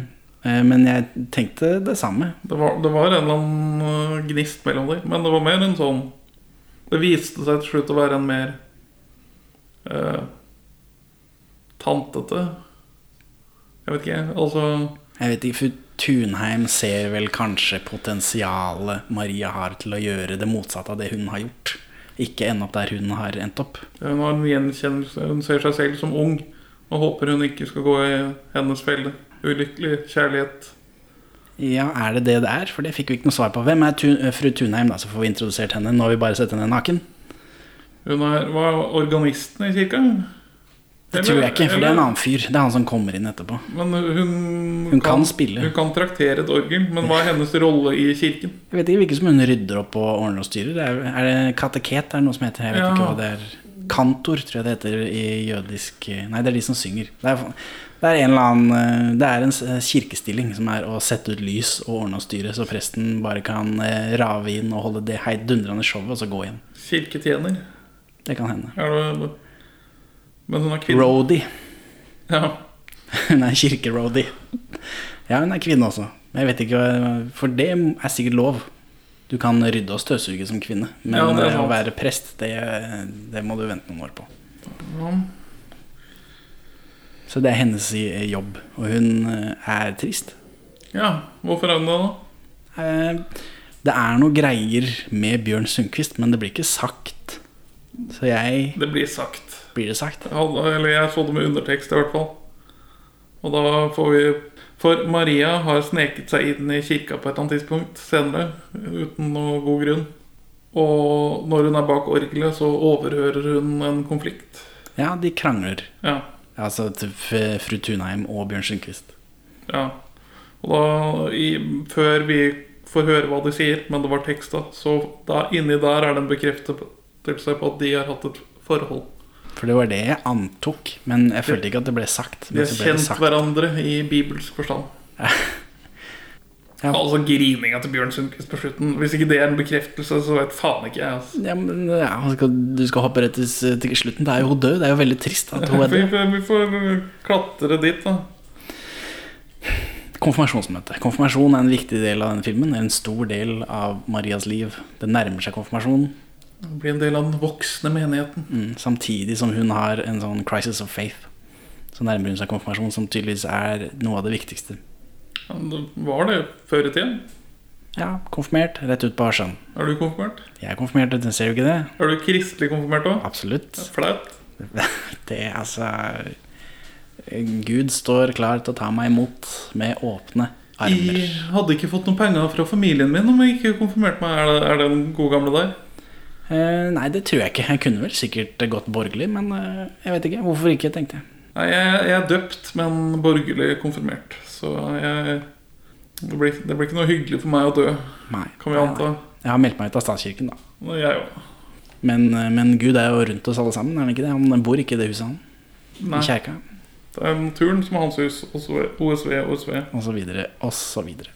[SPEAKER 1] Eh, Men jeg tenkte det samme.
[SPEAKER 2] Det var, det var en eller annen øh, gnist mellom dem, men det var mer en sånn Det viste seg til slutt å være en mer eh, tantete Jeg vet ikke, altså
[SPEAKER 1] Jeg vet ikke, fru Tunheim ser vel kanskje potensialet Maria har til å gjøre det motsatte av det hun har gjort. Ikke ende opp der hun har endt opp.
[SPEAKER 2] Hun har en gjenkjennelse. Hun ser seg selv som ung og håper hun ikke skal gå i hennes felle. Ulykkelig kjærlighet.
[SPEAKER 1] Ja, er det det det er? For det fikk vi ikke noe svar på. Hvem er tu fru Tunheim, da? Så får vi introdusert henne. Nå har vi bare sett henne naken.
[SPEAKER 2] Hun er hva, organisten i kirka?
[SPEAKER 1] Det tror jeg ikke, for det er en annen fyr. Det er han som kommer inn etterpå.
[SPEAKER 2] Men hun,
[SPEAKER 1] Hun kan spille.
[SPEAKER 2] Hun kan traktere et orgel, men hva er hennes rolle i kirken?
[SPEAKER 1] Jeg vet ikke hvilken som hun rydder opp og ordner og styrer. Er, er det kateket? Er det noe som heter? Jeg vet
[SPEAKER 2] Ja.
[SPEAKER 1] ikke hva det er. Kantor, tror jeg det heter i jødisk Nei, det er de som synger. Det er, det er en eller annen eh, Det er en kirkestilling som er å sette ut lys og ordne og styre, så presten bare kan eh, rave inn og holde det heidundrende showet, og så gå igjen.
[SPEAKER 2] Kirketjener.
[SPEAKER 1] Det kan hende.
[SPEAKER 2] Er det, men hun er kvinne.
[SPEAKER 1] Roadie.
[SPEAKER 2] Ja. <laughs>
[SPEAKER 1] Hun er kirkeroadie. Ja, hun er kvinne også. Men Jeg vet ikke, For det er sikkert lov. Du kan rydde og støvsuge som kvinne. Men
[SPEAKER 2] Ja,
[SPEAKER 1] eh, å være prest, det, det må du vente noen år på.
[SPEAKER 2] Ja.
[SPEAKER 1] Så det er hennes jobb. Og hun eh, er trist.
[SPEAKER 2] ja. Hvorfor er hun det, da?
[SPEAKER 1] Eh, Det er noe greier med Bjørn Sundquist, men det blir ikke sagt. Så jeg
[SPEAKER 2] Det blir sagt.
[SPEAKER 1] Blir det sagt?
[SPEAKER 2] Eller jeg så det med undertekst i hvert fall. Og da får vi For Maria har sneket seg inn i kirka på et eller annet tidspunkt senere, uten noe god grunn. Og når hun er bak orgelet, så overhører hun en konflikt.
[SPEAKER 1] Ja, de krangler.
[SPEAKER 2] Ja.
[SPEAKER 1] Altså fru Tunheim og Bjørn Sundquist.
[SPEAKER 2] ja. Og da, i, før vi får høre hva de sier, men det var teksta, så da, inni der er det en bekreftelse på at de har hatt et forhold.
[SPEAKER 1] For det var det jeg antok, men jeg følte ikke at det ble sagt.
[SPEAKER 2] De har kjent
[SPEAKER 1] sagt.
[SPEAKER 2] hverandre i bibelsk forstand.
[SPEAKER 1] Ja. <laughs>
[SPEAKER 2] Altså grininga til Bjørn Sundquist på slutten. Hvis ikke det er en bekreftelse, så vet faen ikke jeg. Altså.
[SPEAKER 1] Ja, men ja, skal, Du skal hoppe rett til, slutten. Det er jo hun død. Det er jo veldig trist at hun er
[SPEAKER 2] Vi,
[SPEAKER 1] død.
[SPEAKER 2] får- vi får klatre dit, da.
[SPEAKER 1] Konfirmasjonsmøte. Konfirmasjon er en viktig del av denne filmen. En stor del av Marias liv. Det nærmer seg konfirmasjon.
[SPEAKER 2] Det blir en del av den voksne menigheten.
[SPEAKER 1] Mm, samtidig som hun har en sånn crisis of faith. Så nærmer hun seg konfirmasjon, som tydeligvis er noe av det viktigste.
[SPEAKER 2] Ja, det var det før i tiden.
[SPEAKER 1] Ja, konfirmert. Rett ut på Arsan.
[SPEAKER 2] Er du konfirmert?
[SPEAKER 1] Jeg er konfirmert, du ser jo ikke det?
[SPEAKER 2] Er du kristelig konfirmert òg?
[SPEAKER 1] Absolutt.
[SPEAKER 2] Flaut. <laughs>
[SPEAKER 1] Det er altså Gud står klar til å ta meg imot med åpne armer.
[SPEAKER 2] Jeg hadde ikke fått noen penger fra familien min om jeg ikke konfirmerte meg. Er det, er det den gode gamle der?
[SPEAKER 1] Eh, nei, det tror jeg ikke. Jeg kunne vel sikkert gått borgerlig, men eh, jeg vet ikke. Hvorfor ikke, tenkte jeg.
[SPEAKER 2] Nei, jeg, jeg er døpt, men borgerlig konfirmert. Så jeg det blir, det blir ikke noe hyggelig for meg å dø,
[SPEAKER 1] Nei.
[SPEAKER 2] kan vi anta.
[SPEAKER 1] Jeg har meldt meg ut av statskirken, da.
[SPEAKER 2] Jeg òg.
[SPEAKER 1] Men, eh, men Gud er jo rundt oss alle sammen, er han ikke det? Han bor ikke i det huset, han.
[SPEAKER 2] Nei.
[SPEAKER 1] I kjerka.
[SPEAKER 2] Det er naturen som er hans hus. OSV, OSV. OSV.
[SPEAKER 1] Og så videre, og så videre.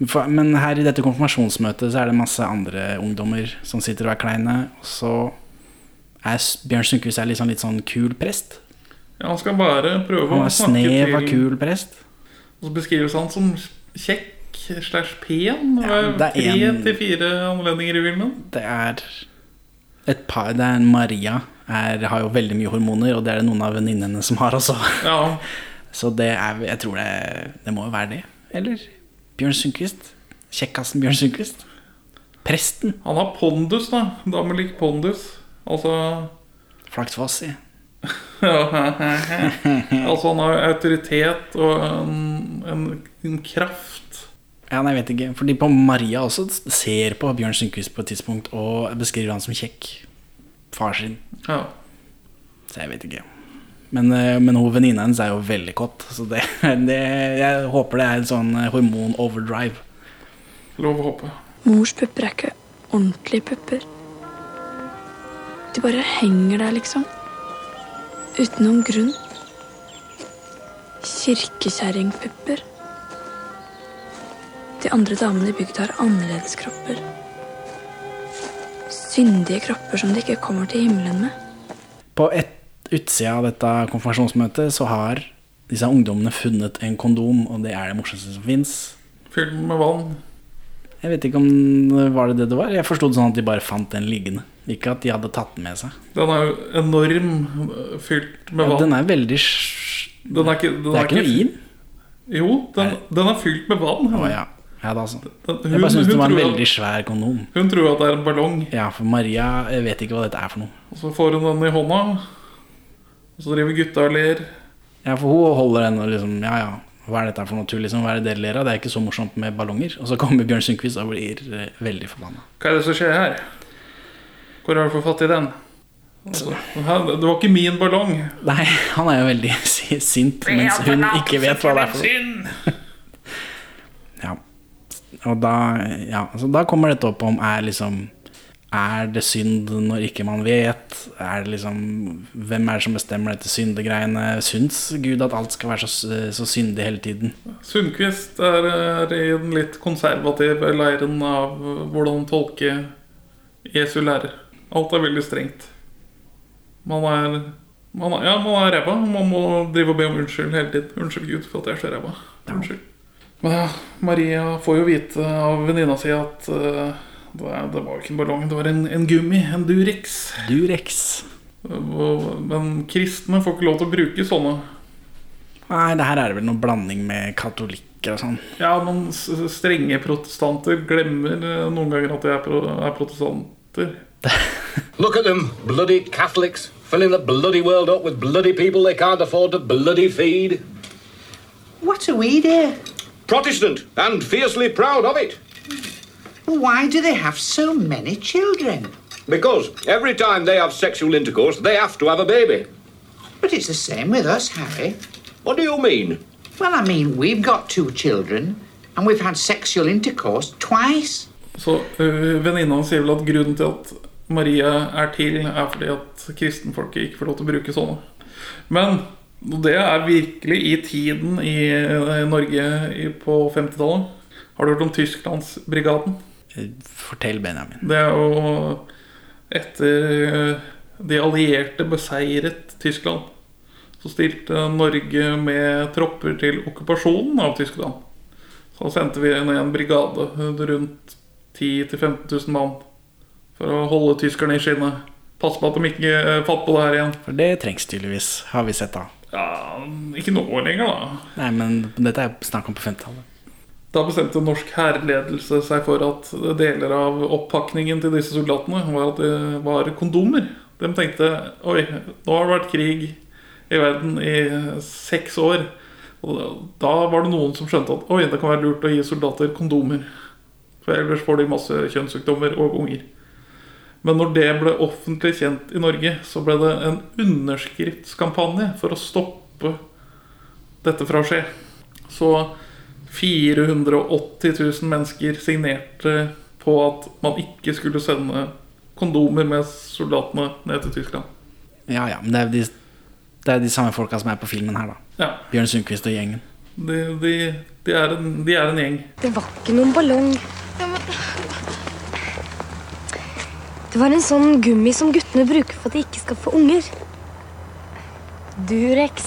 [SPEAKER 1] Men her i dette konfirmasjonsmøtet så er det masse andre ungdommer som sitter og er kleine. Og så er Bjørn Sundquist litt sånn, litt sånn kul prest.
[SPEAKER 2] Ja, han skal bare prøve
[SPEAKER 1] Han
[SPEAKER 2] å snakke
[SPEAKER 1] snev av
[SPEAKER 2] til
[SPEAKER 1] kul prest.
[SPEAKER 2] Og så beskrives han som kjekk slash pen.
[SPEAKER 1] Ja, det er
[SPEAKER 2] tre til fire anledninger i filmen.
[SPEAKER 1] Det er et par Det er en Maria er, har jo veldig mye hormoner, og det er det noen av venninnene som har også.
[SPEAKER 2] Ja, <laughs>
[SPEAKER 1] Så det er Jeg tror det Det må jo være det. Eller Bjørn Sundquist. Kjekkasen Bjørn Sundquist. Presten.
[SPEAKER 2] Han har pondus, da. Damelik pondus. Altså
[SPEAKER 1] Flaksfoss, si.
[SPEAKER 2] Altså han har autoritet og en, en, en kraft.
[SPEAKER 1] Ja, nei, jeg vet ikke. Fordi på Maria også ser på Bjørn Sundquist på et tidspunkt og beskriver han som kjekk. Far sin.
[SPEAKER 2] Ja.
[SPEAKER 1] Så jeg vet ikke. Men, eh, men hun venninna hennes er jo veldig kåt, så det, <laughs> det Jeg håper det er en sånn eh, hormon-overdrive.
[SPEAKER 2] Lov å håpe.
[SPEAKER 4] Mors pupper er ikke ordentlige pupper. De bare henger der, liksom. Uten noen grunn. Kirkekjerringpupper. De andre damene i bygda har annerledes kropper. Syndige kropper som de ikke kommer til himmelen med.
[SPEAKER 1] På et utsida av dette konfirmasjonsmøtet så har disse ungdommene funnet en kondom, og det er det morsomste som fins.
[SPEAKER 2] Fylt med vann.
[SPEAKER 1] Jeg vet ikke om det var det det var. Jeg forsto det sånn at de bare fant den liggende. Ikke at de hadde tatt den med seg.
[SPEAKER 2] Den er jo enorm, fylt med
[SPEAKER 1] Ja,
[SPEAKER 2] vann.
[SPEAKER 1] den er veldig
[SPEAKER 2] Den er ikke, den
[SPEAKER 1] Det er ikke noe i den.
[SPEAKER 2] Jo, den, den er fylt med vann.
[SPEAKER 1] Å ja. ja da, altså.
[SPEAKER 2] Den,
[SPEAKER 1] Jeg bare syns det var en veldig
[SPEAKER 2] at,
[SPEAKER 1] svær kondom.
[SPEAKER 2] hun tror at det er en ballong,
[SPEAKER 1] Ja, for Maria jeg vet ikke hva dette er for noe.
[SPEAKER 2] og så får hun den i hånda. Og så driver gutta og ler.
[SPEAKER 1] Ja, for hun holder den og liksom Ja, ja. Hva er dette for noe tull? Liksom? Hva er det dere ler av? Det er ikke så morsomt med ballonger. Og så kommer Bjørn Sundquist og blir eh, veldig forbanna.
[SPEAKER 2] Hva er det som skjer her? Hvor har du fått fatt i den? Altså, det var ikke min ballong.
[SPEAKER 1] Nei, han er jo veldig <laughs> sint, mens hun ikke vet hva det er for. <laughs> Ja. Og da, ja, altså da kommer dette opp om er liksom Er det synd når ikke man vet? Er det liksom Hvem er det som bestemmer dette syndegreiene? Syns Gud at alt skal være så, så syndig hele tiden?
[SPEAKER 2] Sundquist er, er i den litt konservative leiren av hvordan tolke Jesu lærer. Alt er veldig strengt. Man er man er, ja, man er ræva. Man må drive og be om unnskyld hele tiden. Unnskyld Gud for at jeg er så ræva. Unnskyld. Men ja, Maria får jo vite av venninna si at eh, det, det var jo ikke en ballong, det var en, en gummi. En Durex.
[SPEAKER 1] Durex.
[SPEAKER 2] Men kristne får ikke lov til å bruke sånne.
[SPEAKER 1] Nei, det her er vel noen blanding med katolikker og sånn.
[SPEAKER 2] Ja, men strenge protestanter glemmer eh, noen ganger at de er, pro er protestanter. <laughs>
[SPEAKER 5] Look at them, bloody Catholics, filling the bloody world up with bloody people they can't afford to bloody feed.
[SPEAKER 6] What are we, dear?
[SPEAKER 5] Protestant, and fiercely proud of it.
[SPEAKER 6] Why do they have so many children?
[SPEAKER 5] Because every time they have sexual intercourse, they have to have a baby.
[SPEAKER 6] But it's the same with us, Harry.
[SPEAKER 5] What do you mean?
[SPEAKER 6] Well, I mean, we've got two children, and we've had sexual intercourse twice.
[SPEAKER 2] Så øh, venninna sier vel at grunnen til at Maria er til, er fordi at kristenfolket ikke får lov til å bruke sånne. Men det er virkelig i tiden i eh, Norge i, på 50-tallet. Har du hørt om Tysklandsbrigaden?
[SPEAKER 1] Eh, Fortell, Benjamin.
[SPEAKER 2] Det er jo etter eh, de allierte beseiret Tyskland, så stilte Norge med tropper til okkupasjonen av Tyskland. Så sendte vi ned en brigade rundt 10 000-15 000 mann for å holde tyskerne i skinnet. Passe på at de ikke fatt på det her igjen.
[SPEAKER 1] For det trengs tydeligvis, har vi sett da.
[SPEAKER 2] Ja, Ikke nå lenger, da.
[SPEAKER 1] Nei, men dette er snakk om på 50-tallet.
[SPEAKER 2] Da bestemte norsk hærledelse seg for at deler av oppakningen til disse soldatene var at det var kondomer. De tenkte oi, nå har det vært krig i verden i seks år. Og da var det noen som skjønte at oi, det kan være lurt å gi soldater kondomer. For ellers får de masse kjønnssykdommer og unger. Men når det ble offentlig kjent i Norge, så ble det en underskriftskampanje for å stoppe dette fra å skje. Så 480 000 mennesker signerte på at man ikke skulle sende kondomer med soldatene ned til Tyskland.
[SPEAKER 1] Ja, ja, men det er de, det er de samme folka som er på filmen her, da.
[SPEAKER 2] Ja,
[SPEAKER 1] Bjørn Sundquist og gjengen.
[SPEAKER 2] de, de, de, er, en, de er en gjeng.
[SPEAKER 7] Det var ikke noen ballong. Det var en sånn gummi som guttene bruker for at de ikke skal få unger. Durex.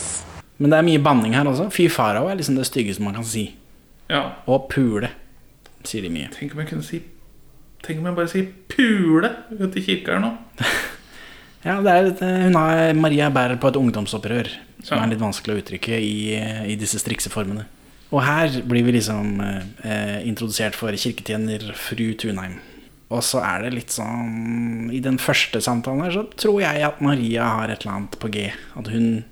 [SPEAKER 1] Men det er mye banning her også. Fy farao er liksom det styggeste man kan si.
[SPEAKER 2] Ja,
[SPEAKER 1] Og pule, sier de mye.
[SPEAKER 2] Tenk om jeg kunne si Tenk om jeg bare sier 'pule' ute i kirka her nå. <laughs>
[SPEAKER 1] Ja, det er, eh, hun har, Maria bærer på et ungdomsopprør, som
[SPEAKER 2] Ja.
[SPEAKER 1] er litt vanskelig å uttrykke i, eh, i disse strikse formene. Og her blir vi liksom eh, introdusert for kirketjener fru Tunheim. Og så er det litt sånn I den første samtalen her så tror jeg at Maria har et eller annet på G. At hun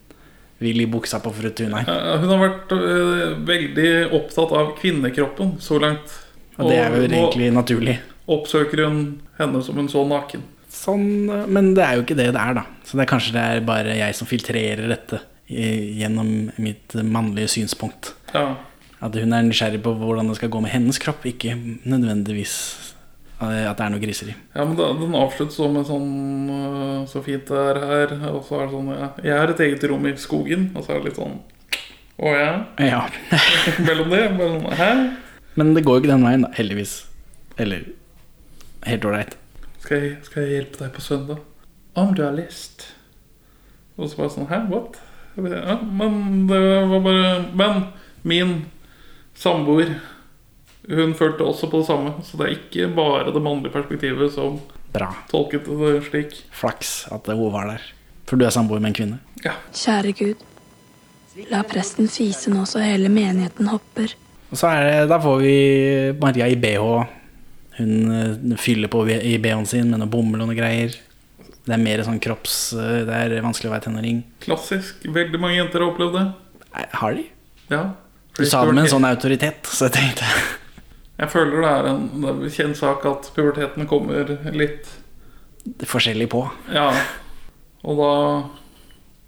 [SPEAKER 1] vil i buksa på fru Tunheim.
[SPEAKER 2] Eh, Hun har vært øh, veldig opptatt av kvinnekroppen så langt.
[SPEAKER 1] Og det er jo egentlig naturlig.
[SPEAKER 2] oppsøker hun henne som hun så naken.
[SPEAKER 1] Sånn, eh, men det er jo ikke det det er, da. Så det er kanskje det er bare jeg som filtrerer dette gjennom mitt mannlige synspunkt.
[SPEAKER 2] Ja,
[SPEAKER 1] At hun er nysgjerrig på hvordan det skal gå med hennes kropp, ikke nødvendigvis eh, at det er noe griseri.
[SPEAKER 2] ja men Den avsluttes så med sånn øh, Så fint det er her. Og så er det sånn ja, Jeg har et eget rom i skogen. Og så er det litt sånn Å ja?
[SPEAKER 1] Ja. <laughs>
[SPEAKER 2] Mellom det? Mellom, hæ?
[SPEAKER 1] Men det går jo ikke den veien, da. Heldigvis. Eller helt ålreit.
[SPEAKER 2] Skal skal jeg hjelpe deg på søndag? Om du har lyst. Og så bare sånn Hæ? What? Ja, men det var bare Men min samboer Hun følte også på det samme. Så det er ikke bare det mannlige perspektivet som
[SPEAKER 1] Bra.
[SPEAKER 2] tolket det slik.
[SPEAKER 1] Flaks at hun var der. For du er samboer med en kvinne.
[SPEAKER 2] Ja.
[SPEAKER 4] Kjære Gud, La presten fise nå så hele menigheten hopper.
[SPEAKER 1] Og så er det, da får vi Maria i BH. Hun eh, fyller på i BH-en sin med noe bomull og noe greier. Det er mer sånn kropps... eh, Det er vanskelig å være tenåring.
[SPEAKER 2] Klassisk. Veldig mange jenter har opplevd det.
[SPEAKER 1] Har de?
[SPEAKER 2] Ja.
[SPEAKER 1] Du sa det med en sånn autoritet, så jeg tenkte
[SPEAKER 2] Jeg føler det er en det kjent sak at puberteten kommer litt
[SPEAKER 1] forskjellig på.
[SPEAKER 2] Ja. Og da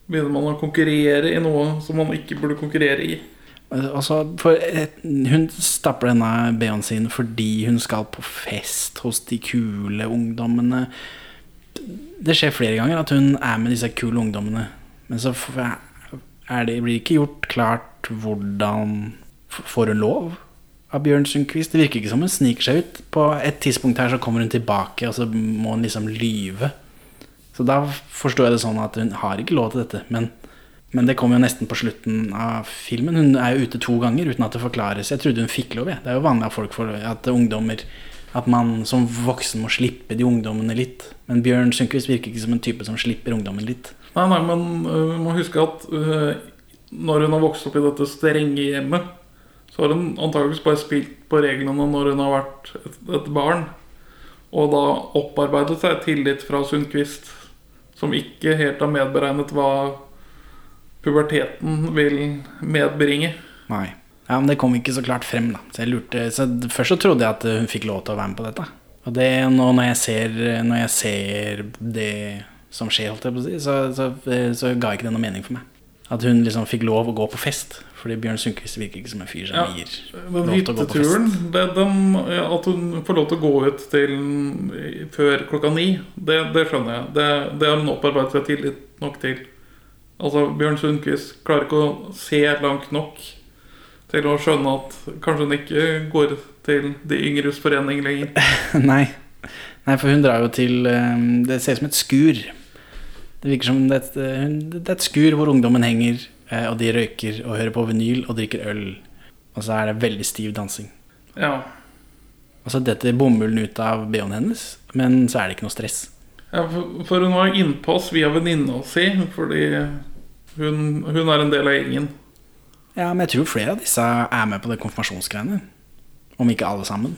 [SPEAKER 2] begynner man å konkurrere i noe som man ikke burde konkurrere i.
[SPEAKER 1] Altså, for hun stapper denne BH-en sin fordi hun skal på fest hos de kule ungdommene. Det skjer flere ganger at hun er med disse kule ungdommene. Men så er det, blir det ikke gjort klart hvordan Får hun lov av Bjørn Sundquist? Det virker ikke som hun sniker seg ut. På et tidspunkt her så kommer hun tilbake, og så må hun liksom lyve. Så da forstår jeg det sånn at hun har ikke lov til dette. Men, men det kommer jo nesten på slutten av filmen. Hun er jo ute to ganger uten at det forklares. Jeg trodde hun fikk lov. Jeg. Det er jo vanlig at folk får at ungdommer At man som voksen må slippe de ungdommene litt. Men Bjørn Sundquist virker ikke som en type som slipper ungdommen litt.
[SPEAKER 2] Nei, nei, men uh, må huske at uh, når hun har vokst opp i dette strenge hjemmet, så har hun antakeligvis bare spilt på reglene når hun har vært et, barn. Og da opparbeidet seg tillit fra Sundquist, som ikke helt har medberegnet hva puberteten vil medbringe.
[SPEAKER 1] Nei. Ja, Men det kom ikke så klart frem, da. Så jeg lurte så Først så trodde jeg at hun fikk lov til å være med på dette. Og det, nå når jeg ser, når jeg ser det som skjer, holdt jeg på å si, så, så, så ga ikke det noe mening for meg. At hun liksom fikk lov å gå på fest. Fordi Bjørn Sundquist virker ikke som en fyr som
[SPEAKER 2] Ja,
[SPEAKER 1] gir
[SPEAKER 2] Den
[SPEAKER 1] lov til å gå på fest.
[SPEAKER 2] det, den, at hun får lov til å gå ut til før klokka ni, det, det skjønner jeg. Det, det har hun opparbeidet seg tillit nok til. Altså, Bjørn Sundquist klarer ikke å se langt nok til å skjønne at kanskje hun ikke går til De yngres forening lenger. <laughs>
[SPEAKER 1] Nei. Nei, for hun drar jo til eh, Det ser ut som et skur. Det virker som det et, eh, det er et skur hvor ungdommen henger, og de røyker og hører på vinyl og drikker øl. Og så er det veldig stiv dansing.
[SPEAKER 2] Ja.
[SPEAKER 1] Og så detter bomullen ut av BH-en hennes, men så er det ikke noe stress.
[SPEAKER 2] Ja, for, hun var innpass via venninna si, fordi hun, hun er en del av gjengen.
[SPEAKER 1] Ja, men jeg tror flere av disse er med på det konfirmasjonsgreiene. Om ikke alle sammen.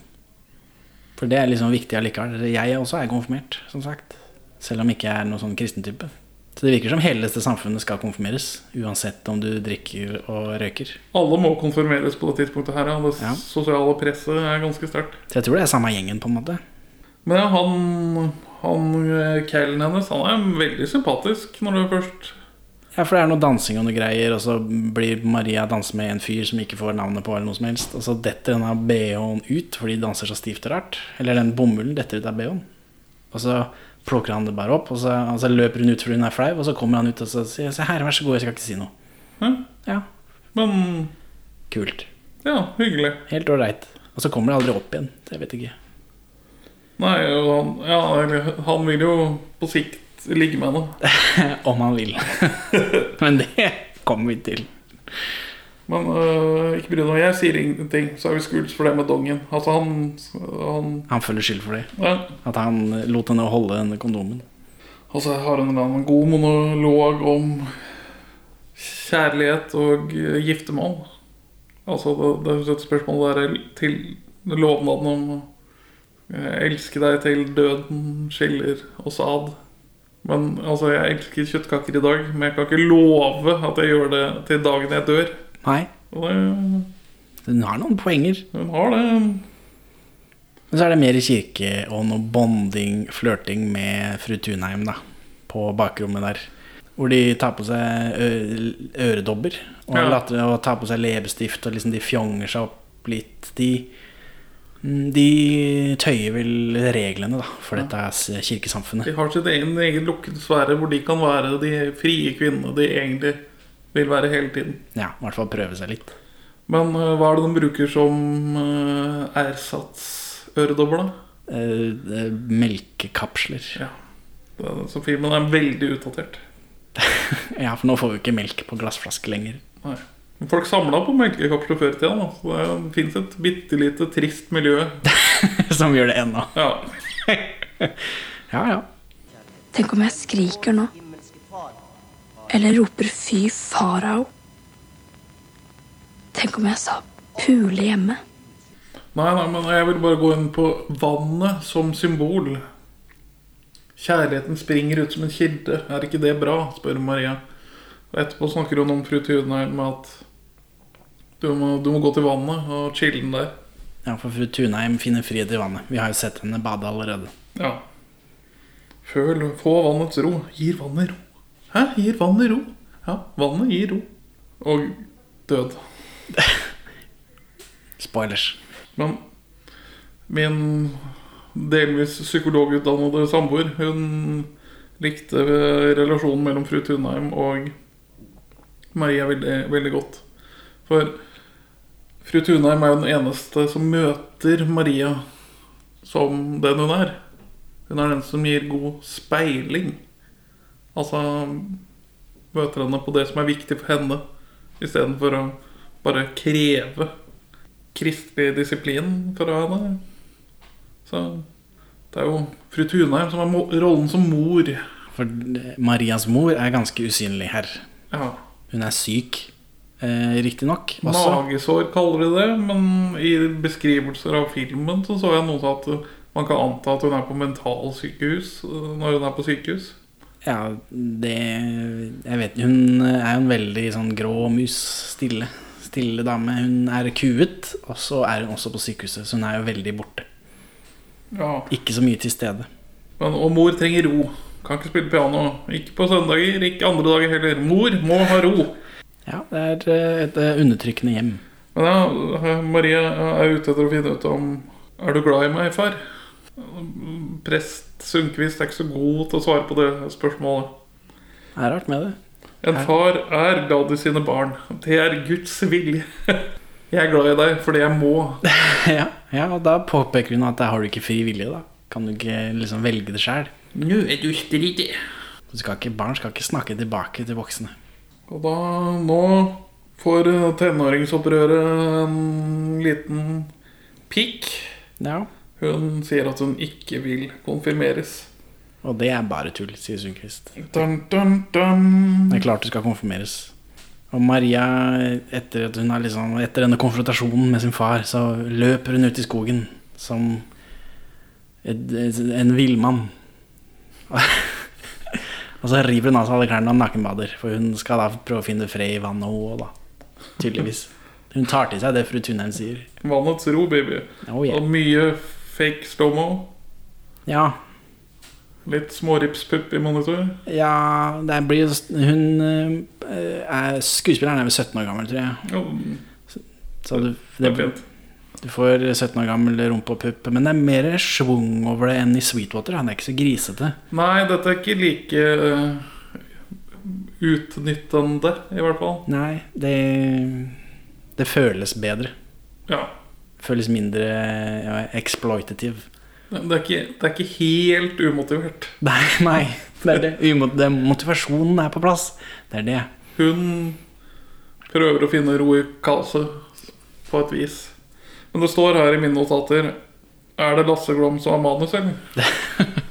[SPEAKER 1] For det er liksom viktig allikevel. Jeg også er konfirmert, som sagt. Selv om ikke jeg er noen sånn kristen type. Så det virker som hele dette samfunnet skal konfirmeres. Uansett om du drikker og røyker.
[SPEAKER 2] Alle må konfirmeres på det tidspunktet her. Ja. Det
[SPEAKER 1] Ja.
[SPEAKER 2] sosiale presset er ganske sterkt.
[SPEAKER 1] Så jeg tror det er samme gjengen, på en måte.
[SPEAKER 2] Men ja, han, han kælen hennes Han er veldig sympatisk når du først
[SPEAKER 1] Ja, for det er noe dansing og noe greier, og så blir Maria danse med en fyr som ikke får navnet på, eller noe som helst. Og så detter denne BH-en ut fordi de danser så stivt og rart. Eller den bomullen detter ut av BH-en. Og så plukker han det bare opp, og så, og så løper hun ut fordi hun er flau, og så kommer han ut og så sier Se her, vær så god, jeg skal ikke si noe.
[SPEAKER 2] ja.
[SPEAKER 1] Ja,
[SPEAKER 2] Men
[SPEAKER 1] kult.
[SPEAKER 2] ja, hyggelig.
[SPEAKER 1] Helt ålreit. Og så kommer det aldri opp igjen. Jeg vet ikke.
[SPEAKER 2] Nei, han, ja, han vil jo på sikt ligge med henne. <laughs>
[SPEAKER 1] Om han vil. <laughs> Men det kommer vi til.
[SPEAKER 2] Men øh, ikke bry deg jeg sier ingenting, så er vi skuls for det med dongen. Altså, han, han
[SPEAKER 1] Han føler skyld for det.
[SPEAKER 2] ja.
[SPEAKER 1] At han lot henne holde denne kondomen.
[SPEAKER 2] Altså, jeg har en god monolog om kjærlighet og eh, giftermål. Altså, det, det er et spørsmål der til lovnaden om å elsker elske deg til døden skiller oss ad. Men altså, jeg elsker kjøttkaker i dag, men jeg kan ikke love at jeg gjør det til dagen jeg dør.
[SPEAKER 1] Nei,
[SPEAKER 2] Og det,
[SPEAKER 1] hun har noen poenger.
[SPEAKER 2] hun har det.
[SPEAKER 1] Men så er det mer kirke og bonding, flørting med fru Tunheim da, på bakrommet der. Hvor de tar på seg ø øredobber og,
[SPEAKER 2] Ja.
[SPEAKER 1] later, og tar på seg leppestift, og liksom de fjonger seg opp litt. De, mm, de tøyer vel reglene da, for dette s- kirkesamfunnet.
[SPEAKER 2] De har sitt egen, egen lukket sfære hvor de kan være de frie kvinnene de egentlig vil være hele tiden.
[SPEAKER 1] Ja, i hvert fall prøve seg litt.
[SPEAKER 2] Men øh, hva er det de bruker som uh, ersatsøredobber, da?
[SPEAKER 1] Eh, eh, melkekapsler.
[SPEAKER 2] Ja. Så filmen er veldig utdatert. <laughs>
[SPEAKER 1] Ja, for nå får vi ikke melk på glassflaske lenger.
[SPEAKER 2] Nei. Men Folk samla på melkekapsler før i tida. da. Så det fins et bitte lite trist miljø. <laughs>
[SPEAKER 1] Som gjør det ennå.
[SPEAKER 2] Ja. <laughs>
[SPEAKER 1] Ja, ja.
[SPEAKER 4] Tenk om jeg skriker nå. Eller roper 'fy farao'. Tenk om jeg sa pule hjemme.
[SPEAKER 2] Nei, nei, men jeg vil bare gå inn på vannet som symbol. Kjærligheten springer ut som en kilde. Er ikke det bra? spør Maria. Og etterpå snakker hun om fru Tunheim med at du må, du må gå til vannet og chille den der.
[SPEAKER 1] Ja, for fru Tunheim finner frihet i vannet. Vi har jo sett henne bade allerede.
[SPEAKER 2] Ja. Føl, få vannets ro. Gir vannet ro. Hæ? Gir vannet ro? Ja, vannet gir ro. Og død. <laughs>
[SPEAKER 1] Spoilers.
[SPEAKER 2] Men min delvis psykologutdannede samboer, hun likte relasjonen mellom fru Tunheim og Maria veldig, veldig godt. For fru Tunheim er jo den eneste som møter Maria som den hun er. Hun er den som gir god speiling. Altså møter henne på det som er viktig for henne, istedenfor å bare kreve kristelig disiplin fra henne. Så det er jo fru Tunheim som er rollen som mor.
[SPEAKER 1] For Marias mor er ganske usynlig her.
[SPEAKER 2] Ja.
[SPEAKER 1] Hun er syk, eh, riktignok.
[SPEAKER 2] Magesår kaller de det, men i beskrivelser av filmen så så jeg noe til at man kan anta at hun er på mentalsykehus øh, når hun er på sykehus.
[SPEAKER 1] Ja, det Jeg vet Hun er jo en veldig sånn grå mus. Stille. Stille dame. Hun er kuet, og så er hun også på sykehuset, så hun er jo veldig borte.
[SPEAKER 2] Ja.
[SPEAKER 1] Ikke så mye til stede.
[SPEAKER 2] Men, og mor trenger ro. Kan ikke spille piano. Ikke på søndager, ikke andre dager heller. Mor må ha ro.
[SPEAKER 1] Ja, det er eh, et eh, undertrykkende hjem.
[SPEAKER 2] Men ja, Maria er ute etter å finne ut om Er du glad i meg, far? Prest Sundquist er ikke så god til å svare på det spørsmålet.
[SPEAKER 1] Det er rart med det.
[SPEAKER 2] En far er glad i sine barn. Det er Guds vilje. Jeg er glad i deg fordi jeg må. <laughs>
[SPEAKER 1] ja, ja, og da påpeker hun at da har du ikke fri vilje, da. Kan du ikke liksom velge det sjæl?
[SPEAKER 2] Nå er du stridig.
[SPEAKER 1] Barn skal ikke snakke tilbake til voksne.
[SPEAKER 2] Og da Nå får tenåringsopprøret en liten pikk.
[SPEAKER 1] Ja.
[SPEAKER 2] Hun sier at hun ikke vil konfirmeres.
[SPEAKER 1] Og det er bare tull, sier Sundquist.
[SPEAKER 2] Dun, dun, dun.
[SPEAKER 1] Det er klart du skal konfirmeres. Og Maria, etter, at hun har liksom, etter denne konfrontasjonen med sin far, så løper hun ut i skogen som et, en villmann. <laughs> og så river hun av seg alle klærne og nakenbader, for hun skal da prøve å finne fred i vannet, hun òg, da. Tydeligvis. Hun tar til seg det fru Tunheim sier.
[SPEAKER 2] Vannets ro, baby.
[SPEAKER 1] Oh, yeah.
[SPEAKER 2] Og mye fake slow-mo.
[SPEAKER 1] Ja,
[SPEAKER 2] Litt småripspupp i monitor.
[SPEAKER 1] ja det blir Hun eh, er Skuespilleren er vel 17 år gammel, tror jeg.
[SPEAKER 2] Ja,
[SPEAKER 1] Så du,
[SPEAKER 2] det
[SPEAKER 1] det, du får 17 år gammel rumpe og pupp. Men det er mer schwung over det enn i Sweetwater. Han er ikke så grisete.
[SPEAKER 2] Nei, dette er ikke like eh, utnyttende, i hvert fall.
[SPEAKER 1] Nei, det, det føles bedre.
[SPEAKER 2] Ja.
[SPEAKER 1] Føles mindre ja, exploitative.
[SPEAKER 2] Det er ikke, det er ikke helt umotivert.
[SPEAKER 1] Nei, nei. Det er det. Umot- det. Motivasjonen er på plass. Det er det.
[SPEAKER 2] Hun prøver å finne ro i kaoset på et vis. Men det står her i mine notater Er det Lasse Glom som har manus, eller? <laughs>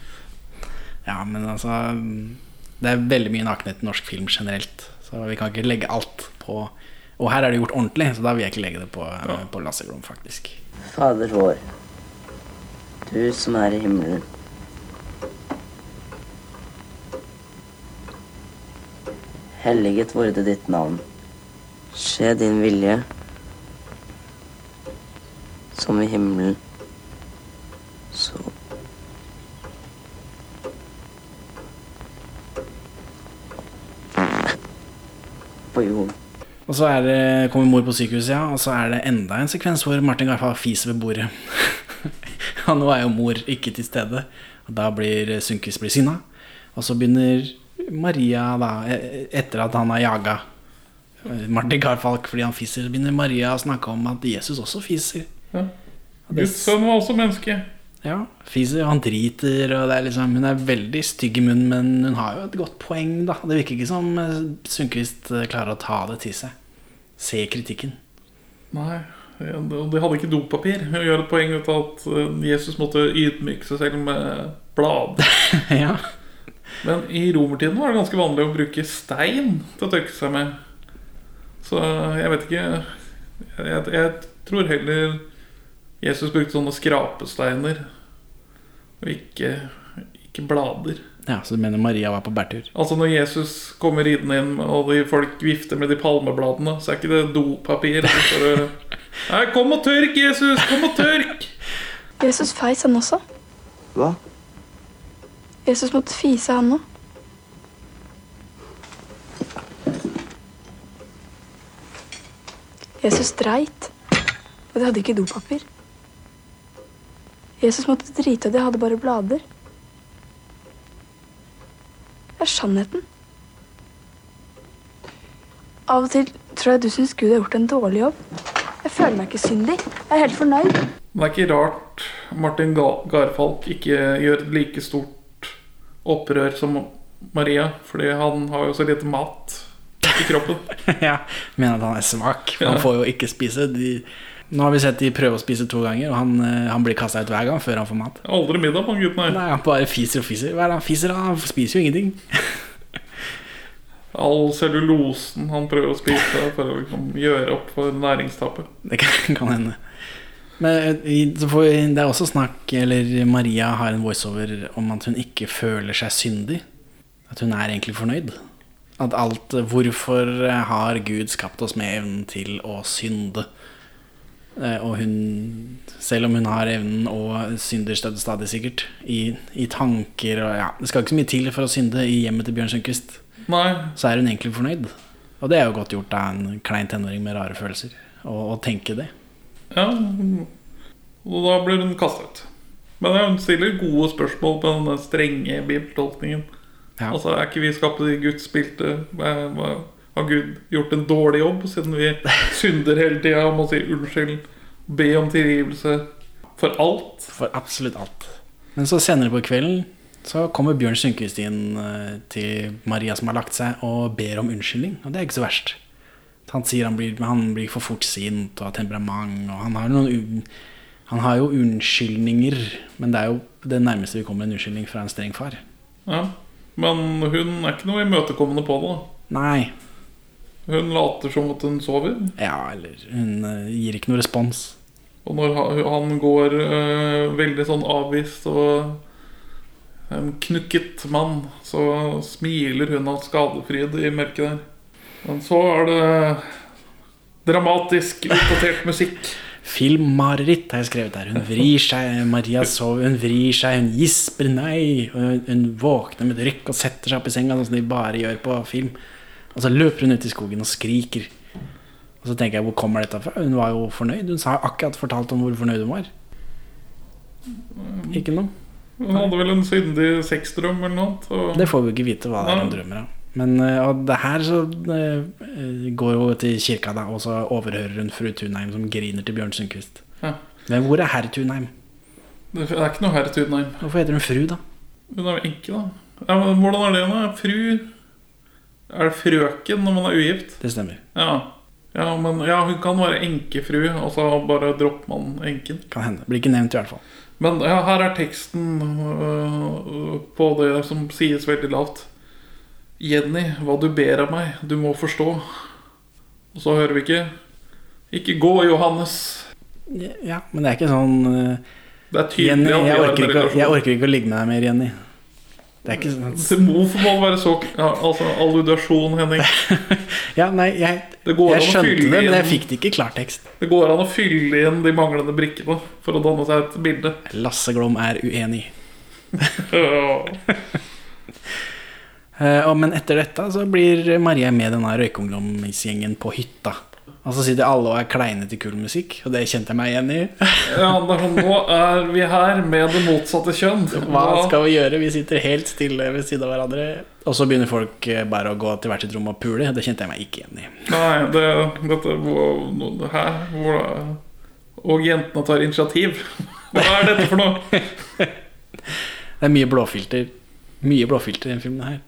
[SPEAKER 1] Ja, men altså Det er veldig mye nakenhet i norsk film generelt. Så vi kan ikke legge alt på Og her er det gjort ordentlig, så da vil jeg ikke legge det på, på Lasse Glom, faktisk.
[SPEAKER 8] Fader vår, du som er i himmelen. Helliget vorde ditt navn. Skje din vilje, som i himmelen, så På jorden.
[SPEAKER 1] Og så er det, kommer mor på sykehuset, ja, og så er det enda en sekvens hvor Martin Garfa fiser ved bordet. ja, nå er jo mor ikke til stede, og da blir Sunkis blir sinna. Og så begynner Maria, da, e- etter at han har jaga Martin Garfalk fordi han fiser, begynner Maria å snakke om at Jesus også fiser.
[SPEAKER 2] Ja. Guds sønn var også menneske.
[SPEAKER 1] Ja, fiser, han driter, og det er liksom Hun er veldig stygg i munnen, men hun har jo et godt poeng, da. Det virker ikke som eh, Sundquist eh, klarer å ta det til seg. Se kritikken.
[SPEAKER 2] Nei, og de hadde ikke dopapir. Hun gjør et poeng ut av at eh, Jesus måtte ydmyke seg selv med blad. <laughs>
[SPEAKER 1] ja.
[SPEAKER 2] Men i romertiden var det ganske vanlig å bruke stein til å tørke seg med. Så jeg vet ikke Jeg, jeg tror heller Jesus brukte sånne skrapesteiner, og ikke, ikke blader.
[SPEAKER 1] Ja, Så du mener Maria var på bærtur?
[SPEAKER 2] Altså Når Jesus kommer ridende inn, og de folk vifter med de palmebladene, så er ikke det dopapir. Det, <laughs> Nei, kom og tørk, Jesus! Kom og tørk!
[SPEAKER 4] Jesus feis, han også.
[SPEAKER 3] Hva?
[SPEAKER 4] Jesus måtte fise, han òg. Jesus dreit, og de hadde ikke dopapir. Jesus måtte drite, og de hadde bare blader. Det er sannheten. Av og til tror jeg du syns Gud har gjort en dårlig jobb. Jeg føler meg ikke syndig. Jeg er helt fornøyd.
[SPEAKER 2] Men det er ikke rart Martin Garfalk ikke gjør et like stort opprør som Maria, fordi han har jo så lite mat i kroppen. <laughs>
[SPEAKER 1] ja, Mener at han er svak. Han får jo ikke spise. De, nå har vi sett de prøve å spise to ganger, og han, eh, han blir kasta ut hver gang før han får mat.
[SPEAKER 2] Aldri middag på han gutten her.
[SPEAKER 1] Nei, Han bare fiser og fiser. Hva er det han fiser av? Han spiser jo ingenting. <laughs>
[SPEAKER 2] All cellulosen han prøver å spise for å liksom gjøre opp for næringstapet.
[SPEAKER 1] Det kan, <laughs> kan hende. Men eh, får det er også snakk Eller Maria har en voiceover om at hun ikke føler seg syndig. At hun er egentlig fornøyd. At alt Hvorfor har Gud skapt oss med evnen til å synde? Eh, Og hun Selv om hun har evnen og synder stadig, sikkert i, i tanker og ja, Det skal ikke så mye til for å synde i hjemmet til Bjørn Sundquist. Så er hun egentlig fornøyd. Og det er jo godt gjort av en klein tenåring med rare følelser. Å tenke det.
[SPEAKER 2] ja Og da blir hun kastet. Men hun stiller gode spørsmål på den strenge bibeltolkningen.
[SPEAKER 1] Ja.
[SPEAKER 2] Altså, Er ikke vi skapt i Guds bilde? Har Gud gjort en dårlig jobb, siden vi synder hele tida og må si unnskyld? Be om tilgivelse for alt?
[SPEAKER 1] For absolutt alt. Men så senere på kvelden så kommer Bjørn Sundquist inn eh, til Maria som har lagt seg, og ber om unnskyldning. Og det er ikke så verst. Han sier han blir, han blir for fort sint og har temperament. Og han har, noen, han har jo unnskyldninger, men det er jo det nærmeste vi kommer en unnskyldning fra en streng far.
[SPEAKER 2] Ja. Men hun er ikke noe imøtekommende på det. da.
[SPEAKER 1] Nei.
[SPEAKER 2] Hun later som at hun sover.
[SPEAKER 1] Ja, eller hun uh, gir ikke noe respons.
[SPEAKER 2] Og når han går uh, veldig sånn avvist og en knukket mann, så smiler hun av skadefryd i mørket der. Men så er det dramatisk, utdatert musikk. <laughs>
[SPEAKER 1] Filmmareritt har jeg skrevet der. Hun vrir seg, Maria sover, hun vrir seg, hun gisper nei. Hun, hun våkner med et rykk og setter seg opp i senga, sånn som de bare gjør på film. Og så løper hun ut i skogen og skriker. Og så tenker jeg, hvor kommer dette fra? Hun var jo fornøyd. Hun sa akkurat fortalt om hvor fornøyd hun var. Ikke noe.
[SPEAKER 2] Hun hadde vel en syndig sexdrøm eller noe. Og
[SPEAKER 1] Det får vi jo ikke vite hva det er hun drømmer av. Men eh, og det her så eh, går jo til kirka, da, og så overhører hun fru Tunheim som griner til Bjørn Sundquist.
[SPEAKER 2] Ja.
[SPEAKER 1] Men hvor er herr Tunheim?
[SPEAKER 2] det er ikke noe herr Tunheim.
[SPEAKER 1] Hvorfor heter hun fru, da?
[SPEAKER 2] Hun er jo enke, da. Ja, men hvordan er det nå? Fru Er det frøken når man er ugift?
[SPEAKER 1] Det stemmer.
[SPEAKER 2] Ja. ja, men ja, hun kan være enkefru, og så bare dropper man enken.
[SPEAKER 1] Kan hende. Blir ikke nevnt, i hvert fall.
[SPEAKER 2] Men ja, her er teksten øh, på det som sies veldig lavt. Jenny, hva du ber av meg, du må forstå. Og så hører vi ikke Ikke gå, Johannes.
[SPEAKER 1] Ja, men det er ikke sånn eh,
[SPEAKER 2] Det er tydelig
[SPEAKER 1] Jenny, jeg orker, ikke, jeg orker ikke å ligge med deg mer, Jenny. Det er ikke sånn
[SPEAKER 2] Det må det være så ja, Altså, alludasjon, Henning. <laughs>
[SPEAKER 1] Ja, nei, jeg,
[SPEAKER 2] Det går
[SPEAKER 1] jeg skjønte det, men jeg fikk det ikke i klartekst.
[SPEAKER 2] Det går an å fylle inn de manglende brikkene for å danne seg et bilde.
[SPEAKER 1] Lasse Glom er uenig. <laughs> Eh, men etter dette så blir Maria med denne røykungdomsgjengen på hytta. Og så sitter alle og er kleine til kul musikk, og det kjente jeg meg igjen i. <laughs>
[SPEAKER 2] Ja, sånn, Nå er vi her med det motsatte kjønn.
[SPEAKER 1] Hva skal vi gjøre? Vi sitter helt stille ved siden av hverandre. Og så begynner folk eh, bare å gå til hvert sitt rom og pule. Det kjente jeg meg ikke igjen i.
[SPEAKER 2] Nei, det, dette det her hvor, Og jentene tar initiativ. <laughs> Hva er dette for noe? <laughs>
[SPEAKER 1] Det er mye blåfilter. Mye blåfilter i denne filmen her.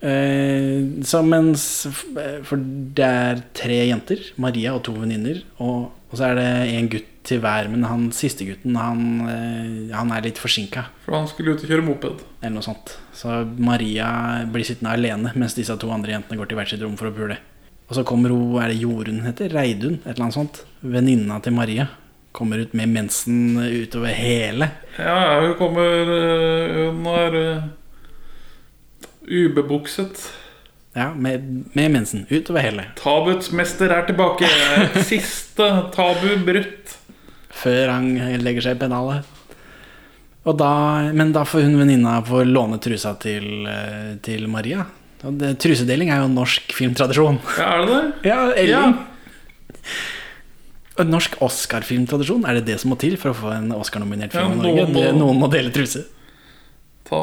[SPEAKER 1] Eh, så mens For det er tre jenter. Maria og to venninner. Og, og så er det en gutt til hver, men han siste gutten han, eh, han er litt forsinka.
[SPEAKER 2] For han skulle ut og kjøre moped.
[SPEAKER 1] Eller noe sånt. Så Maria blir sittende alene mens disse to andre jentene går til hvert sitt rom for å pule. Og så kommer hun, er det Jorunn heter? Reidun? Et eller annet sånt. Venninna til Maria. Kommer ut med mensen utover hele.
[SPEAKER 2] Ja, ja, hun kommer Hun øh, ubebukset.
[SPEAKER 1] Ja, med, med mensen utover hele.
[SPEAKER 2] Tabuets mester er tilbake. <laughs> Siste tabu brutt.
[SPEAKER 1] Før han legger seg i pennalet. Da, men da får hun venninna få låne trusa til, eh, til Maria. Det, trusedeling er jo norsk filmtradisjon.
[SPEAKER 2] Ja, er det det?
[SPEAKER 1] Ja, Elling. Og norsk Oscar-filmtradisjon, er det det som må til for å få en Oscar-nominert film
[SPEAKER 2] Ja,
[SPEAKER 1] i Norge?
[SPEAKER 2] må-
[SPEAKER 1] Noen må dele truse.
[SPEAKER 2] Ta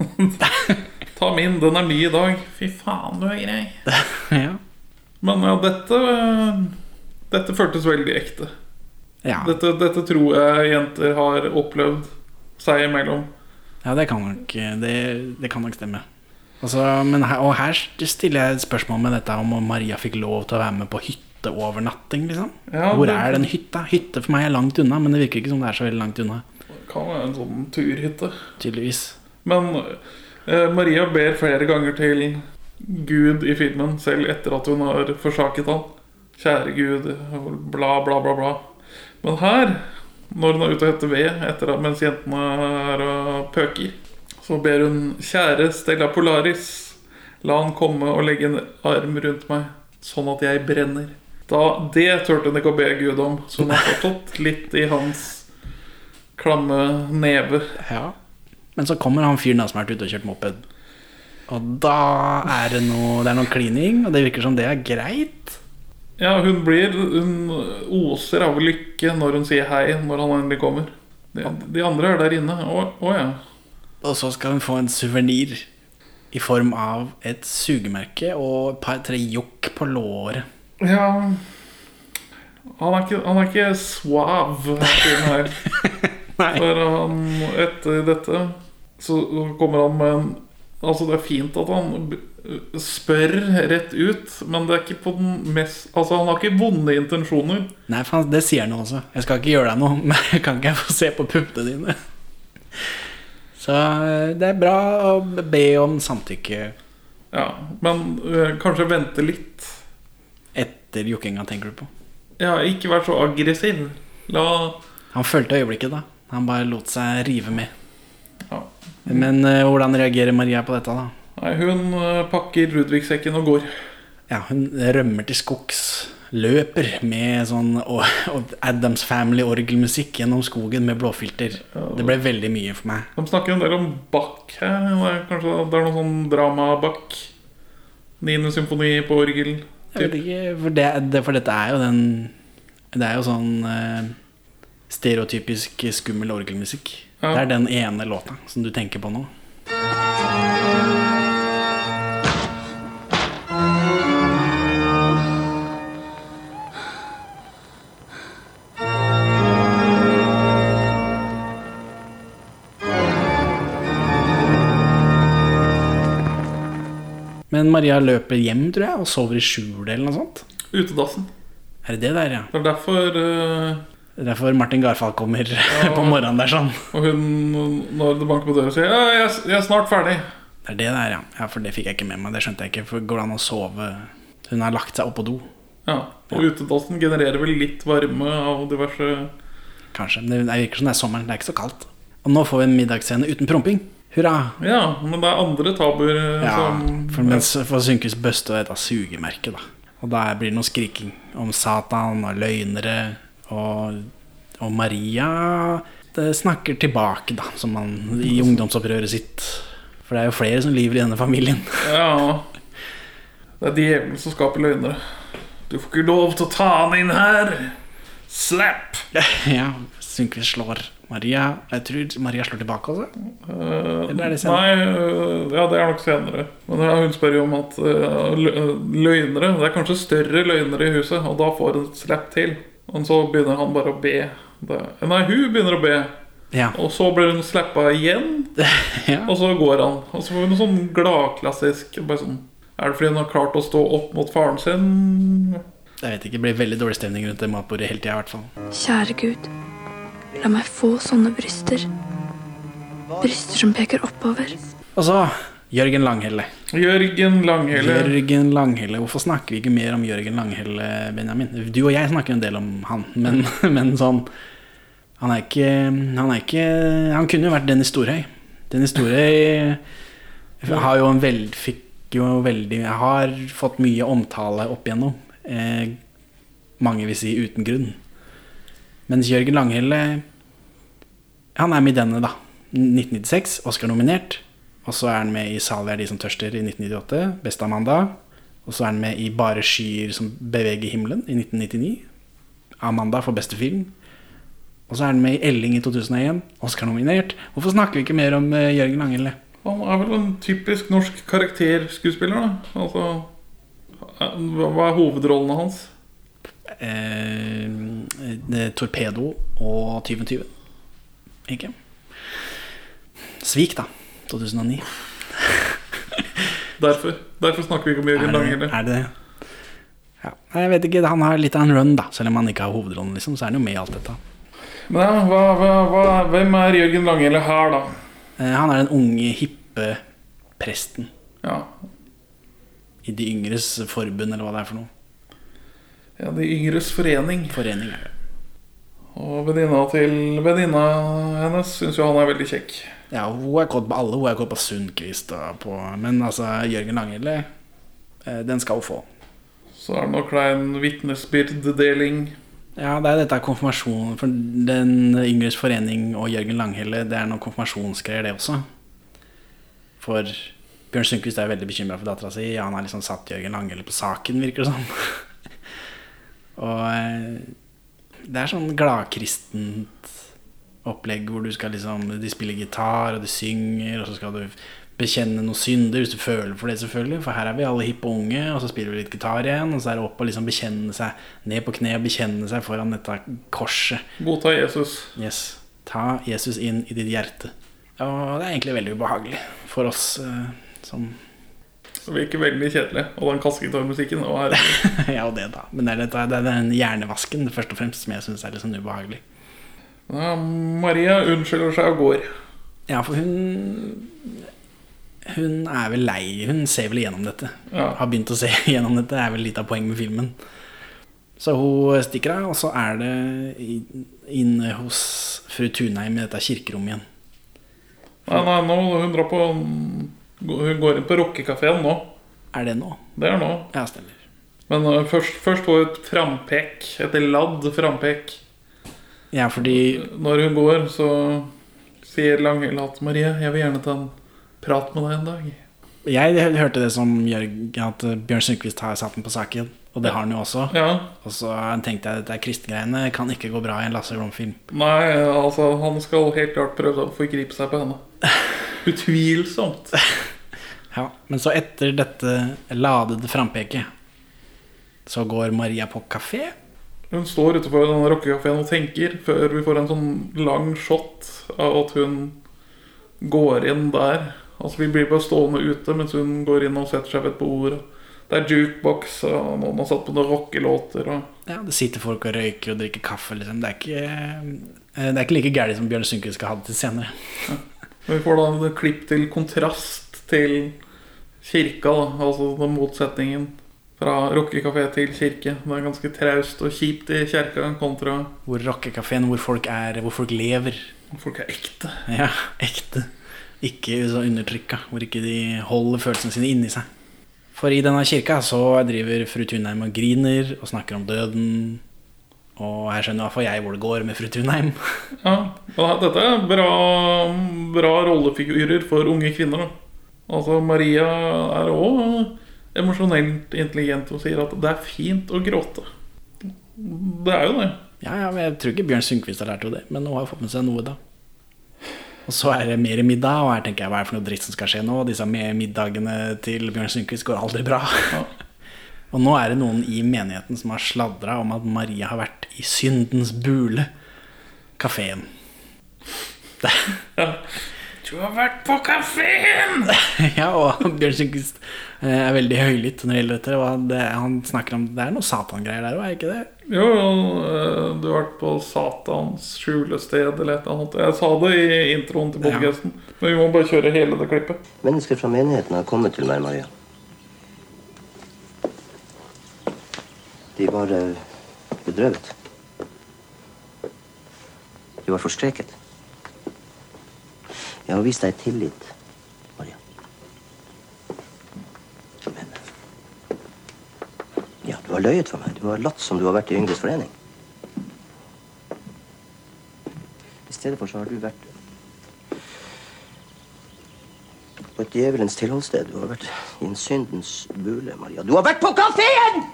[SPEAKER 2] <laughs> Ta min, den er ny i dag. Fy faen, du er grei. <laughs>
[SPEAKER 1] ja.
[SPEAKER 2] Men ja, dette Dette føltes veldig ekte.
[SPEAKER 1] Ja.
[SPEAKER 2] Dette, dette tror jeg jenter har opplevd seg imellom.
[SPEAKER 1] Ja, det kan nok, det, det kan nok stemme. Altså, men her, og her stiller jeg et spørsmål med dette om Maria fikk lov til å være med på hytteovernatting. Liksom.
[SPEAKER 2] Ja,
[SPEAKER 1] Hvor
[SPEAKER 2] det-
[SPEAKER 1] er den hytta? Hytte for meg er langt unna, men det virker ikke som det er så veldig langt unna.
[SPEAKER 2] Det Kan være en sånn turhytte.
[SPEAKER 1] Tydeligvis.
[SPEAKER 2] Men Maria ber flere ganger til Gud i filmen, selv etter at hun har forsaket han. Kjære Gud, bla, bla, bla, bla. Men her, når hun er ute og heter ved etter mens jentene er og pøker, så ber hun Kjære Stella Polaris, la han komme og legge en arm rundt meg, sånn at jeg brenner. Da, det turte hun ikke å be Gud om, så hun har <laughs> fortsatt litt i hans klamme neve.
[SPEAKER 1] Ja. Men så kommer han fyren som har vært ute og kjørt moped. Og da er det noe, det er noe klining, og det virker som det er greit.
[SPEAKER 2] Ja, hun blir Hun oser av lykke når hun sier hei når han endelig kommer. De, de andre er der inne. Å, å ja.
[SPEAKER 1] Og så skal hun få en suvenir i form av et sugemerke og et par-tre jokk på låret.
[SPEAKER 2] Ja Han er ikke, han er ikke suave, fyren her. <laughs> For han, etter dette så kommer han med en Altså, det er fint at han spør rett ut, men det er ikke på den mest Altså, han har ikke vonde intensjoner.
[SPEAKER 1] Nei, faen, det sier han også. Jeg skal ikke gjøre deg noe, <laughs> men kan ikke jeg få se på puppene dine? Så eh, det er bra å be om samtykke
[SPEAKER 2] Ja, men øh, kanskje vente litt.
[SPEAKER 1] etter jokkinga, tenker du på.
[SPEAKER 2] Ja, ikke vær så aggressiv. La
[SPEAKER 1] Han følte øyeblikket, da. Han bare lot seg rive med.
[SPEAKER 2] Ja.
[SPEAKER 1] Men uh, hvordan reagerer Maria på dette, da?
[SPEAKER 2] Nei, hun uh, pakker Ludvigsekken og går.
[SPEAKER 1] Ja, hun rømmer til skogs. Løper med sånn Adams Family-orgelmusikk gjennom skogen med blåfilter. Det ble veldig mye for meg.
[SPEAKER 2] De snakker en del om Bach her. Er kanskje det er noe sånn drama-Bach. Niende symfoni på orgel.
[SPEAKER 1] Jeg vet ikke, for, det, det, for dette er jo den Det er jo sånn uh, stereotypisk skummel orgelmusikk. Det er den ene låta som du tenker på nå. Men Maria løper hjem, tror jeg, og sover i skjulet eller noe sånt.
[SPEAKER 2] Utedassen.
[SPEAKER 1] Er det det der, ja?
[SPEAKER 2] Det er derfor
[SPEAKER 1] er derfor Martin Garfall kommer <laughs> på morgenen der sånn.
[SPEAKER 2] Og hun, når det banker på døra, sier ja, jeg, 'Jeg er snart ferdig'.
[SPEAKER 1] Det er det der, ja. ja. For det fikk jeg ikke med meg. Det skjønte jeg ikke. For går det an å sove Hun har lagt seg opp på do.
[SPEAKER 2] Ja, Og utedassen genererer vel litt varme av diverse
[SPEAKER 1] Kanskje. Men det virker som det er sommeren. Det er ikke så kaldt. Og nå får vi en middagsscene uten promping. Hurra!
[SPEAKER 2] Ja, men det er andre tabuer øh,
[SPEAKER 1] Ja,
[SPEAKER 2] som
[SPEAKER 1] for mens for Synkes bøste og av sugemerket, da. Og da blir det noe skriking om Satan og løgnere. Og, og Maria det snakker tilbake, da, som man i ungdomsopprøret sitt. For det er jo flere som lyver i denne familien.
[SPEAKER 2] Ja. Det er djevelen som skaper løgnere. Du får ikke lov til å ta han inn her. Slap! <laughs>
[SPEAKER 1] ja, Synkvist slår Maria. Jeg tror Maria slår tilbake også.
[SPEAKER 2] Uh,
[SPEAKER 1] Eller er det senere?
[SPEAKER 2] Nei, øh, ja, det er nok senere. Men hun spør jo om at uh, løgnere Det er kanskje større løgnere i huset, og da får hun et slap til. Og så begynner han bare å be. Det, nei, hun begynner å be.
[SPEAKER 1] Ja.
[SPEAKER 2] Og så blir hun slappa igjen, <laughs>
[SPEAKER 1] ja.
[SPEAKER 2] og så går han. Og så får hun noe sånn gladklassisk bare sånn, Er det fordi hun har klart å stå opp mot faren sin?
[SPEAKER 1] Jeg vet ikke, Det blir veldig dårlig stemning rundt det matbordet hele tida, i hvert fall.
[SPEAKER 4] Kjære Gud, la meg få sånne bryster. Bryster som peker oppover.
[SPEAKER 1] Og så Jørgen Langhelle.
[SPEAKER 2] Jørgen Langhelle.
[SPEAKER 1] Jørgen Langhelle. Hvorfor snakker vi ikke mer om Jørgen Langhelle, Benjamin? Du og jeg snakker en del om han, men, <laughs> men sånn Han er ikke Han er ikke Han kunne jo vært Dennis Storhøy. Dennis Storhøy har jo en veld, fikk jo veldig Har fått mye omtale opp igjennom. Eh, mange vil si uten grunn. Mens Jørgen Langhelle Han er med i denne, da. 1996, Oscar-nominert. Og så er han med i 'Salig er de som tørster' i 1998, Beste Amanda. Og så er han med i 'Bare skyer som beveger himmelen' i 1999. Amanda for beste film. Og så er han med i 'Elling' i 2001, Oscar-nominert. Hvorfor snakker vi ikke mer om uh, Jørgen Langhelle?
[SPEAKER 2] Han er vel en typisk norsk karakterskuespiller, da. Altså Hva er hovedrollene hans?
[SPEAKER 1] Eh, Torpedo og Tyven tyven. Ikke? Svik, da. 2009.
[SPEAKER 2] Derfor, derfor snakker vi ikke om Jørgen
[SPEAKER 1] Lange
[SPEAKER 2] heller.
[SPEAKER 1] Er det? Ja. Jeg vet ikke, Han har litt av en run, da. Selv om han ikke har hovedrollen, liksom, så er han jo med i alt dette.
[SPEAKER 2] Men ja, hva, hva, hva, hvem er Jørgen Langhelle her, da?
[SPEAKER 1] Eh, Han er den unge, hippe presten
[SPEAKER 2] Ja,
[SPEAKER 1] i De yngres forbund, eller hva det er for noe.
[SPEAKER 2] ja De yngres forening.
[SPEAKER 1] Forening er det.
[SPEAKER 2] Og venninna til venninna hennes syns jo han er veldig kjekk.
[SPEAKER 1] Ja, hun er kåt på alle. Hun er kåt på Sundquist på Men altså, Jørgen Langhelle, eh, den skal hun få.
[SPEAKER 2] Så er det nok klein vitnesbyrddeling.
[SPEAKER 1] Ja, det er dette konfirmasjonen For Den yngres forening og Jørgen Langhelle, det er noen konfirmasjonsgreier, det også. For Bjørn Sundquist er veldig bekymra for dattera si. Han har liksom satt Jørgen Langhelle på saken, virker det som. <laughs> og eh, det er sånn gladkristent opplegg hvor du skal liksom De spiller gitar, og de synger, og så skal du bekjenne noen synder hvis du føler for det, selvfølgelig. For her er vi alle hippe og unge, og så spiller vi litt gitar igjen. Og så er det opp og liksom bekjenne seg ned på kne og bekjenne seg foran dette korset.
[SPEAKER 2] Godta Jesus.
[SPEAKER 1] Yes. Ta Jesus inn i ditt hjerte. Og det er egentlig veldig ubehagelig for oss eh, som
[SPEAKER 2] Det virker veldig kjedelig. Og den kassegitarmusikken. Og. <laughs>
[SPEAKER 1] Ja, og det, da. Men det er, dette, det er den hjernevasken først og fremst som jeg syns er litt sånn ubehagelig.
[SPEAKER 2] Ja, Maria unnskylder seg og går.
[SPEAKER 1] Ja, for hun Hun er vel lei. Hun ser vel igjennom dette.
[SPEAKER 2] Ja.
[SPEAKER 1] Har begynt å se <laughs> igjennom dette. er vel litt av poenget med filmen. Så hun stikker av, og så er det inne hos fru Tunheim i dette kirkerommet igjen.
[SPEAKER 2] Nei, nei, nå hun drar på Hun går inn på rockekafeen nå.
[SPEAKER 1] Er det nå?
[SPEAKER 2] Det er nå.
[SPEAKER 1] Ja, stemmer.
[SPEAKER 2] Men uh, først, først får hun et frampek. Et ladd frampek.
[SPEAKER 1] Ja, fordi
[SPEAKER 2] Når hun går, så sier Langhelle at Marie, jeg vil gjerne ta en prat med deg en dag.
[SPEAKER 1] Jeg hørte det som Jørg, at Bjørn Sundquist har satt den på saken. Og det har han jo også.
[SPEAKER 2] Ja.
[SPEAKER 1] Og så tenkte jeg at dette kristengreiene kan ikke gå bra i en Lasse Glom-film.
[SPEAKER 2] Nei, altså, han skal helt klart prøve å forgripe seg på henne. <laughs> Utvilsomt. <laughs>
[SPEAKER 1] Ja, Men så etter dette ladede frampeket, så går Maria på kafé.
[SPEAKER 2] Hun står utenfor denne rockekafeen og tenker, før vi får en sånn lang shot av at hun går inn der. Altså Vi blir bare stående ute mens hun går inn og setter seg ved et bord. Det er jukebox, og noen har satt på noen rockelåter. Og
[SPEAKER 1] Ja, Det sitter folk og røyker og drikker kaffe. Liksom. Det, er ikke, eh, det er ikke like gærent som Bjørn Sundquist skal ha det til senere.
[SPEAKER 2] vi får da en klipp til kontrast til kirka, da. Altså den motsetningen fra rockekafé til kirke. Det er ganske traust og kjipt i kirka kontra
[SPEAKER 1] Hvor rockekafeen, hvor folk er, hvor folk lever.
[SPEAKER 2] Hvor folk er ekte.
[SPEAKER 1] Ja, ekte. Ikke så undertrykka, hvor ikke de holder følelsene sine inni seg. For i denne kirka så driver fru Tunheim og griner og snakker om døden. Og her skjønner i hvert fall jeg hvor det går med fru Tunheim.
[SPEAKER 2] Ja, og Dette er bra, bra rollefigurer for unge kvinner. Da. Altså Maria er òg emosjonelt intelligent og sier at det er fint å gråte. Det er jo det.
[SPEAKER 1] Ja, ja, men Jeg tror ikke Bjørn Sundquist har lært henne det, men hun har fått med seg noe, da. Og så er det mer middag, og her tenker jeg hva er det for noe dritt som skal skje nå? Disse med- middagene til Bjørn Sundquist går aldri bra. <laughs> og nå er det noen i menigheten som har sladra om at Maria har vært i syndens bule, kafeen. <laughs>
[SPEAKER 2] Du har vært på kafeen! <laughs>
[SPEAKER 1] ja, og Bjørn Sundquist er veldig høylytt når det gjelder dette. Det, han snakker om Det er noe satangreier der òg, er det ikke det?
[SPEAKER 2] Jo, eh, du har vært på Satans skjulested eller et eller annet. Jeg sa det i introen til podcasten. Men vi må bare kjøre hele det klippet.
[SPEAKER 3] Mennesker fra menigheten har kommet til meg, Maria. De var eh, bedrøvet. De var forskrekket. Jeg har vist deg tillit, Maria. Men Ja, du har løyet for meg. Du har latt som du har vært i Yngres forening. I stedet for så har du vært på et djevelens tilholdssted. Du har vært i en syndens bule, Maria. Du har vært på kafeen!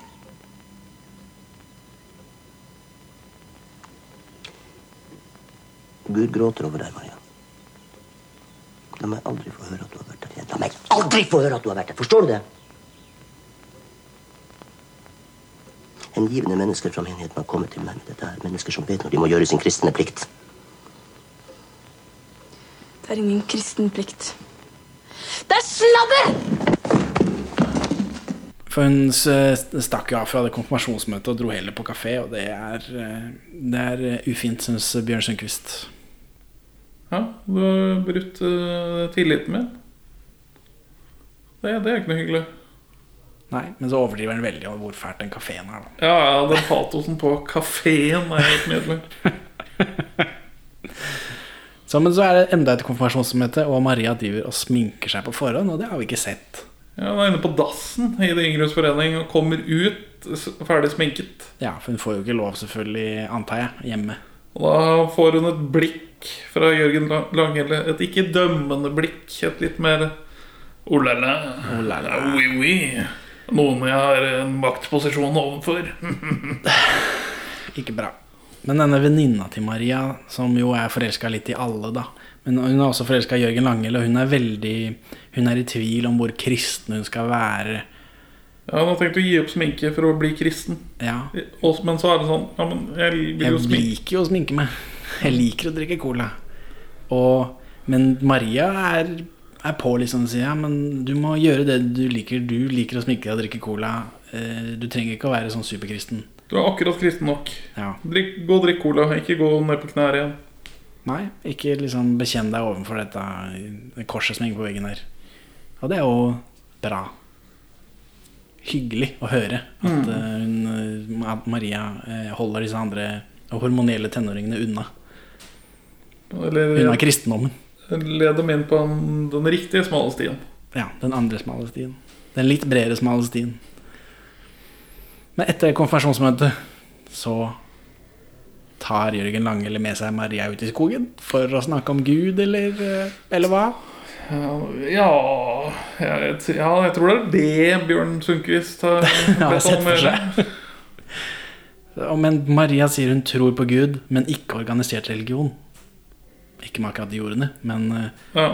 [SPEAKER 3] Gud gråter over deg, Maria. La meg aldri få høre at du har vært der igjen. La meg aldri få høre at du har vært der. Forstår du det? Hengivne mennesker fra menigheten har kommet til meg med dette her. Mennesker som vet når de må gjøre sin kristne plikt.
[SPEAKER 4] Det er ingen kristen plikt. Det er sladder!
[SPEAKER 1] For hun stakk jo av fra det konfirmasjonsmøtet og dro heller på kafé, og det er, eh, det er eh, ufint, syns Bjørn Sundquist.
[SPEAKER 2] Ja, du har brutt eh, tilliten min. Det, det er ikke noe hyggelig.
[SPEAKER 1] Nei, men så overdriver han veldig over hvor fælt den kafeen er, da.
[SPEAKER 2] Ja, ja, den patosen på kafeen er helt nydelig.
[SPEAKER 1] Så, men så er det enda et konfirmasjonsmøte, og Maria driver og sminker seg på forhånd, og det har vi ikke sett.
[SPEAKER 2] Ja, Hun er inne på dassen i Det yngres forening og kommer ut ferdig sminket.
[SPEAKER 1] Ja, for hun får jo ikke lov, selvfølgelig, antar jeg, hjemme.
[SPEAKER 2] Og da får hun et blikk fra Jørgen La- Langhelle. Et ikke dømmende blikk, et litt mer Oh la la.
[SPEAKER 1] Oh.
[SPEAKER 2] Oui, oui. Noen jeg har en maktposisjon overfor. <laughs>
[SPEAKER 1] Ikke bra. Men denne venninna til Maria, som jo er forelska litt i alle, da Men hun er også forelska i Jørgen Langhild, og hun er veldig Hun er i tvil om hvor kristen hun skal være.
[SPEAKER 2] Ja, Hun har tenkt å gi opp sminke for å bli kristen.
[SPEAKER 1] Ja.
[SPEAKER 2] Men så er det sånn Ja, men jeg
[SPEAKER 1] Jeg
[SPEAKER 2] jo
[SPEAKER 1] liker jo å sminke meg. Jeg liker å drikke cola. Og, men Maria er, er på liksom sier jeg. men du må gjøre det du liker. Du liker å sminke deg og drikke cola. Eh, Du trenger ikke å være sånn superkristen.
[SPEAKER 2] Du er akkurat kristen nok.
[SPEAKER 1] Ja.
[SPEAKER 2] Drikk, gå og drikk cola, ikke gå ned på knær igjen.
[SPEAKER 1] Nei, ikke liksom bekjenn deg overfor dette det korset som henger på veggen her. Og det er jo bra. Hyggelig å høre at,
[SPEAKER 2] Mm.
[SPEAKER 1] eh, hun, at Maria eh, holder disse andre hormonelle tenåringene unna.
[SPEAKER 2] Eller
[SPEAKER 1] Unna kristendommen.
[SPEAKER 2] Led dem inn på den, den riktige smale stien.
[SPEAKER 1] Ja, den andre smale stien. Den litt bredere smale stien. Men etter konfirmasjonsmøtet så tar Jørgen Langelle med seg Maria ut i skogen for å snakke om Gud, eller, eh, eller hva?
[SPEAKER 2] Ja jeg, ja, jeg tror det er det Bjørn Sundquist har <laughs> bedt om. <laughs>
[SPEAKER 1] Men Maria sier hun tror på Gud, men ikke organisert religion. Ikke med akkurat de ordene, men eh,
[SPEAKER 2] Ja.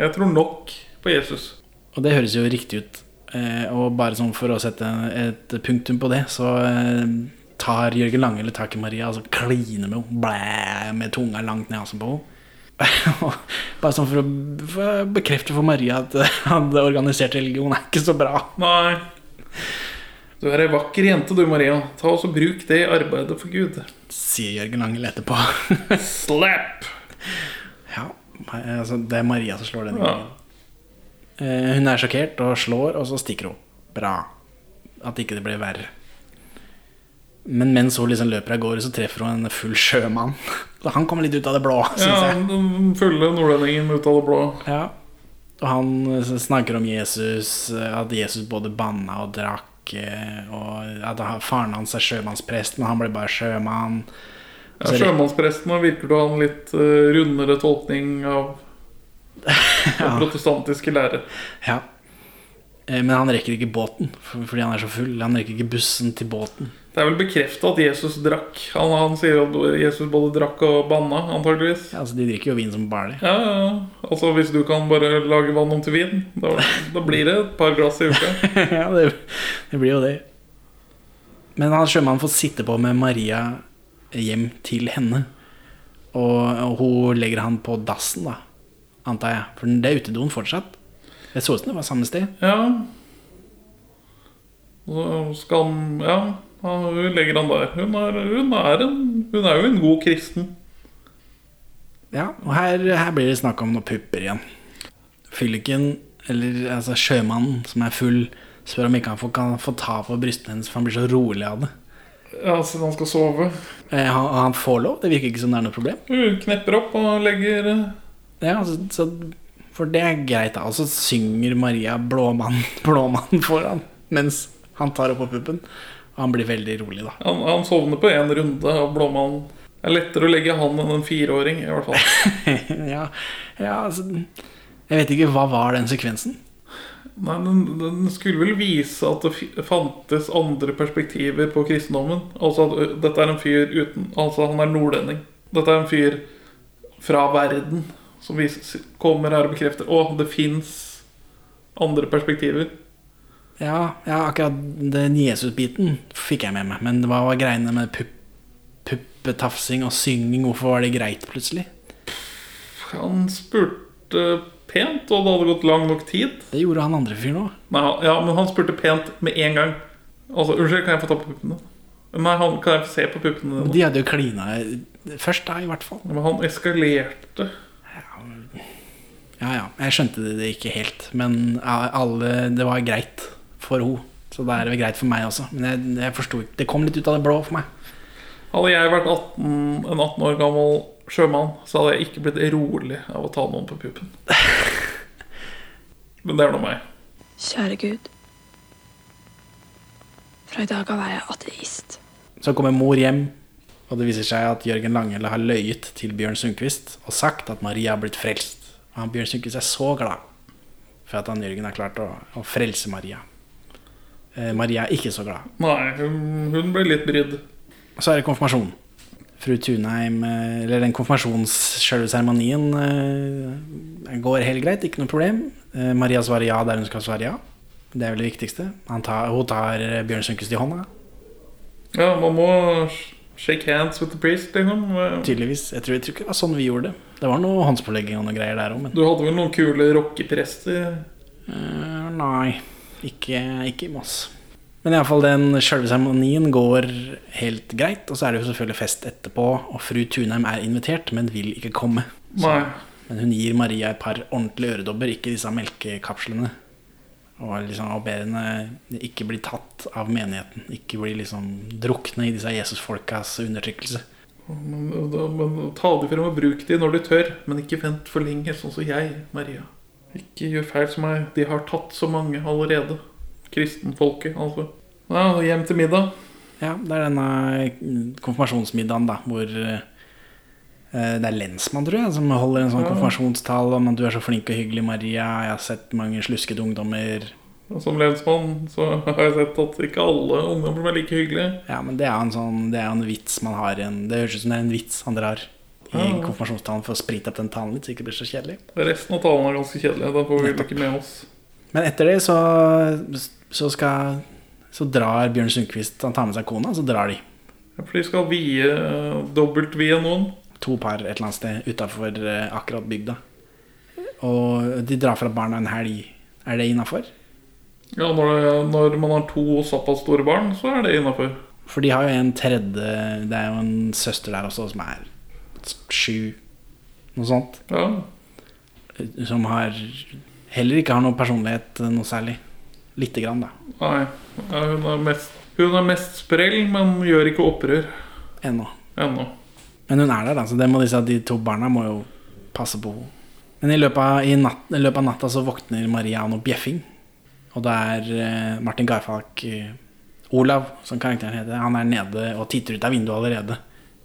[SPEAKER 2] Jeg tror nok på Jesus.
[SPEAKER 1] Og det høres jo riktig ut. Eh, og bare sånn for å sette et punktum på det, så eh, tar Jørgen Langhelle tak i Maria og så kliner med henne. Blæ, med tunga langt ned halsen på henne. <laughs> Bare sånn for å, for å bekrefte for Maria at han organiserte organisert religion er ikke så bra.
[SPEAKER 2] Nei. Du er ei vakker jente du, Maria. Ta oss og Bruk det i arbeidet for Gud.
[SPEAKER 1] Sier Jørgen Langel etterpå.
[SPEAKER 2] Slap! <laughs>
[SPEAKER 1] Ja, altså, det er Maria som slår denne gangen. Eh, hun er sjokkert og slår, og så stikker hun. Bra. At ikke det ble verre. Men mens hun liksom løper av gårde, så treffer hun en full sjømann. <laughs> Så han kommer litt ut av det blå, syns
[SPEAKER 2] Ja, den fulle nordlendingen ut av det blå.
[SPEAKER 1] Ja. Og han eh, snakker om Jesus, eh, at Jesus både banna og drakk, og at faren hans er sjømannsprest, men han ble bare sjømann.
[SPEAKER 2] Ja, Sjømannspresten virker til å ha en litt eh, rundere tolkning av <laughs> den protestantiske lære.
[SPEAKER 1] Ja. Eh, Men han rekker ikke båten fordi han er så full. Han rekker ikke bussen til båten.
[SPEAKER 2] Det er vel bekrefta at Jesus drakk. Han, han sier at Jesus både drakk og banna, antageligvis.
[SPEAKER 1] Ja, altså De drikker jo vin som bare det.
[SPEAKER 2] Ja, ja, ja. Altså Hvis du kan bare lage vann om til vin, da, da blir det et par glass i uka. <laughs>
[SPEAKER 1] ja, det, det blir jo det. Men han sjømannen får sitte på med Maria hjem til henne. Og, hun legger han på dassen, da. Antar jeg. For det er utedoen fortsatt. Det så ut som det var samme sted.
[SPEAKER 2] Ja. Så skal han Ja. Ja, hun legger han der. Hun er, hun er, en, hun er jo en god kristen.
[SPEAKER 1] Ja, og her, her blir det snakk om noen pupper igjen. Fylliken, eller altså sjømannen som er full, spør om ikke han får, kan få ta på brystene hennes, for han blir så rolig av det.
[SPEAKER 2] Ja, siden han skal sove.
[SPEAKER 1] Eh, han, han får lov, det virker ikke som det er noe problem.
[SPEAKER 2] Hun knepper opp og legger eh,
[SPEAKER 1] Ja, så, så, For det er greit, da. Og så synger Maria 'Blåmann, <laughs> blåmann' foran mens han tar opp på puppen. Og han blir veldig rolig, da.
[SPEAKER 2] Han, han sovner på én runde av blåmannen. Det er lettere å legge han enn en fireåring, i hvert fall. <laughs>
[SPEAKER 1] ja, ja, altså Jeg vet ikke, hva var den sekvensen?
[SPEAKER 2] Nei, den, skulle vel vise at det fantes andre perspektiver på kristendommen. Altså at dette er en fyr uten Altså han er nordlending. Dette er en fyr fra verden som viser, kommer her og bekrefter Å, det fins andre perspektiver.
[SPEAKER 1] Ja, ja akkurat den Jesus-biten fikk jeg med meg. Men hva var greiene med pupp, puppetafsing og synging? Hvorfor var det greit plutselig?
[SPEAKER 2] Han spurte pent, og det hadde gått lang nok tid.
[SPEAKER 1] Det gjorde han andre fyren òg.
[SPEAKER 2] Ja, men han spurte pent med en gang. Altså, unnskyld, kan jeg få ta på puppene? Nei, han, kan jeg få se på puppene dine?
[SPEAKER 1] De hadde jo klina først, da, i hvert fall.
[SPEAKER 2] Men han eskalerte.
[SPEAKER 1] Ja, ja. Jeg skjønte det, ikke helt. Men alle, det var greit for henne. Så da er det vel greit for meg også. Men jeg, jeg forsto ikke Det kom litt ut av det blå for meg.
[SPEAKER 2] Hadde jeg vært 18, en 18 år gammel sjømann, så hadde jeg ikke blitt rolig av å ta noen på puppen. <laughs> Men det er nå meg.
[SPEAKER 4] Kjære Gud. Fra i dag av er jeg ateist.
[SPEAKER 1] Så kommer mor hjem, og det viser seg at Jørgen Langelle har løyet til Bjørn Sundquist og sagt at Maria har blitt frelst. Og han Bjørn Sundquist er så glad for at han Jørgen har klart å, å frelse Maria. Eh, Maria er ikke så glad.
[SPEAKER 2] Nei, hun, hun ble litt brydd.
[SPEAKER 1] Og så er det konfirmasjon. Fru Tunheim, eh, eller den konfirmasjonsseremonien eh, går helt greit, ikke noe problem. Eh, Maria svarer ja der hun skal svare ja. Det er vel det viktigste. Han tar, hun tar Bjørn Sundquist i hånda.
[SPEAKER 2] Ja, man må shake hands with the priest, liksom.
[SPEAKER 1] Tydeligvis. Jeg tror, jeg tror ikke det var sånn vi gjorde det. Det var noe håndspålegging og noe greier der òg, men
[SPEAKER 2] Du hadde vel noen kule rockeprester?
[SPEAKER 1] Uh, Nei, ikke, ikke i Moss. Men iallfall den sjølve seremonien går helt greit. Og så er det jo selvfølgelig fest etterpå, og fru Tunheim er invitert, men vil ikke komme.
[SPEAKER 2] Så,
[SPEAKER 1] Men hun gir Maria et par ordentlige øredobber, ikke disse melkekapslene. Og liksom og ber henne ikke bli tatt av menigheten. Ikke bli liksom drukne i disse Jesusfolkas undertrykkelse.
[SPEAKER 2] Men, men ta de frem og bruk de når du tør, men ikke vent for lenge, sånn som jeg, Maria. Ikke gjør feil som meg. De har tatt så mange allerede. Kristenfolket, altså. Ja, hjem til middag.
[SPEAKER 1] Ja, det er denne konfirmasjonsmiddagen da, hvor eh, det er lensmann, tror jeg, som holder en sånn
[SPEAKER 2] Ja.
[SPEAKER 1] konfirmasjonstale om at du er så flink og hyggelig, Maria. Jeg har sett mange sluskete ungdommer.
[SPEAKER 2] Som lensmann så har jeg sett at ikke alle ungdommer er like hyggelige.
[SPEAKER 1] Ja, men det er en sånn Det er en vits man har en Det høres ut som det er en vits han drar i
[SPEAKER 2] Ja.
[SPEAKER 1] konfirmasjonstalen for å sprite opp den talen litt, så det ikke blir så kjedelig.
[SPEAKER 2] Resten av talen er ganske kjedelig. Da får vi ikke med oss.
[SPEAKER 1] Men etter det så, så skal Så drar Bjørn Sundquist Han tar med seg kona, så drar de.
[SPEAKER 2] Ja, For de skal vie eh, dobbeltvie noen.
[SPEAKER 1] To par et eller annet sted utafor akkurat bygda. Og de drar fra barna en helg. Er det innafor?
[SPEAKER 2] Ja, når, det, når man har to såpass store barn, så er det innafor.
[SPEAKER 1] For de har jo en tredje Det er jo en søster der også som er sju, noe sånt.
[SPEAKER 2] Ja.
[SPEAKER 1] Som har heller ikke har noe personlighet noe særlig. Lite grann, da.
[SPEAKER 2] Nei. Hun, er mest, hun er mest sprell, men gjør ikke opprør.
[SPEAKER 1] Ennå.
[SPEAKER 2] Ennå.
[SPEAKER 1] Men hun er der, da, så det må disse, de to barna må jo passe på henne. Men i løpet, av, i, natt, i løpet av natta så våkner Maria av noe bjeffing. Og det er eh, Martin Garfalk eh, Olav, som karakteren heter. Han er nede og titter ut av vinduet allerede.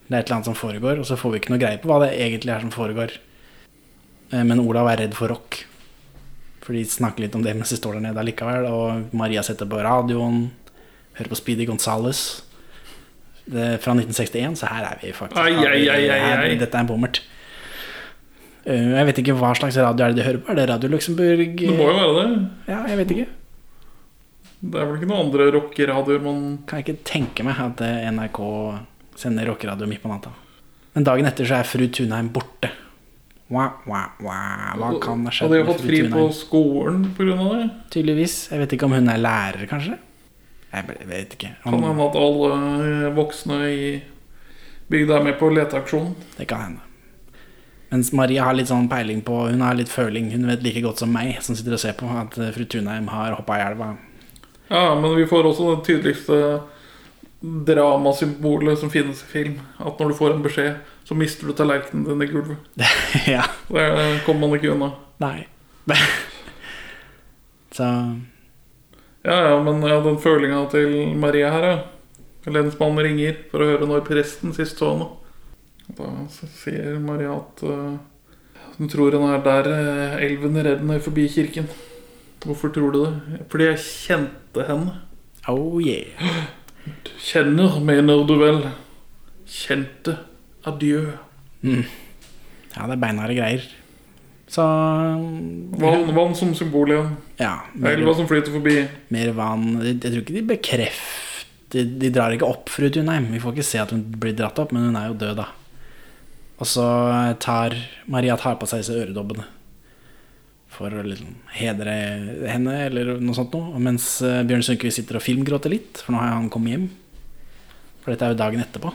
[SPEAKER 1] Det er et eller annet som foregår, og så får vi ikke noe greie på hva det egentlig er som foregår. Eh, Men Olav er redd for rock. For de snakker litt om det mens de står der nede allikevel. Og Maria setter på radioen, hører på Speedy Gonzales. Det fra 1961, så her er vi faktisk.
[SPEAKER 2] Ai, ai, ai,
[SPEAKER 1] Her-. Dette er en bommert. Eh, Jeg vet ikke hva slags radio er det de hører på. Er det Radio Luxembourg?
[SPEAKER 2] Det må jo være det.
[SPEAKER 1] Ja, jeg vet ikke.
[SPEAKER 2] Det er vel ikke noen andre rockeradioer man
[SPEAKER 1] Kan ikke tenke meg at eh, NRK sender rockeradio midt på natta. Men dagen etter så er fru Tunheim borte. Wah, wah, wah. Hva kan ha skjedd
[SPEAKER 2] Hadde jeg fått fri på skolen pga. det?
[SPEAKER 1] Tydeligvis. Jeg vet ikke om hun er lærer, kanskje. Jeg vet ikke.
[SPEAKER 2] Kan hende at alle eh, voksne i bygda er med på leteaksjonen.
[SPEAKER 1] det kan hende. Mens Maria har litt sånn peiling på Hun har litt føling. Hun vet like godt som meg, som sitter og ser på, at eh, fru Tunheim har hoppa i elva.
[SPEAKER 2] Ja, men vi får også den tydeligste dramasymbolet som finnes i film. At når du får en beskjed, så mister du tallerkenen din i gulvet. <laughs>
[SPEAKER 1] ja.
[SPEAKER 2] Det kommer man ikke unna.
[SPEAKER 1] Nei. <laughs> Så
[SPEAKER 2] Ja, ja, men ja, den følinga til Maria her, ja. Lensmannen ringer for å høre når presten sist så henne. Da sier Maria at uh, hun tror hun er der uh, elven renner forbi kirken. Hvorfor tror du det? Fordi jeg kjente henne.
[SPEAKER 1] Oh yeah. <gasps>
[SPEAKER 2] Kjenner, mener du vel. Kjente. Adjø.
[SPEAKER 1] Mm. Ja, det er beinharde greier. Så
[SPEAKER 2] Vann, vann som symbol.
[SPEAKER 1] Ja. mer-
[SPEAKER 2] Elva som flyter forbi.
[SPEAKER 1] Mer vann Jeg tror ikke de bekrefter De, de drar ikke opp fru Tunheim. Vi får ikke se at hun blir dratt opp, men hun er jo død, da. Og så tar Maria tar på seg disse øredobbene for å liksom hedre henne, eller noe sånt noe. Mens eh, Bjørn Sundquist sitter og filmgråter litt, for nå har han kommet hjem. For dette er jo dagen etterpå.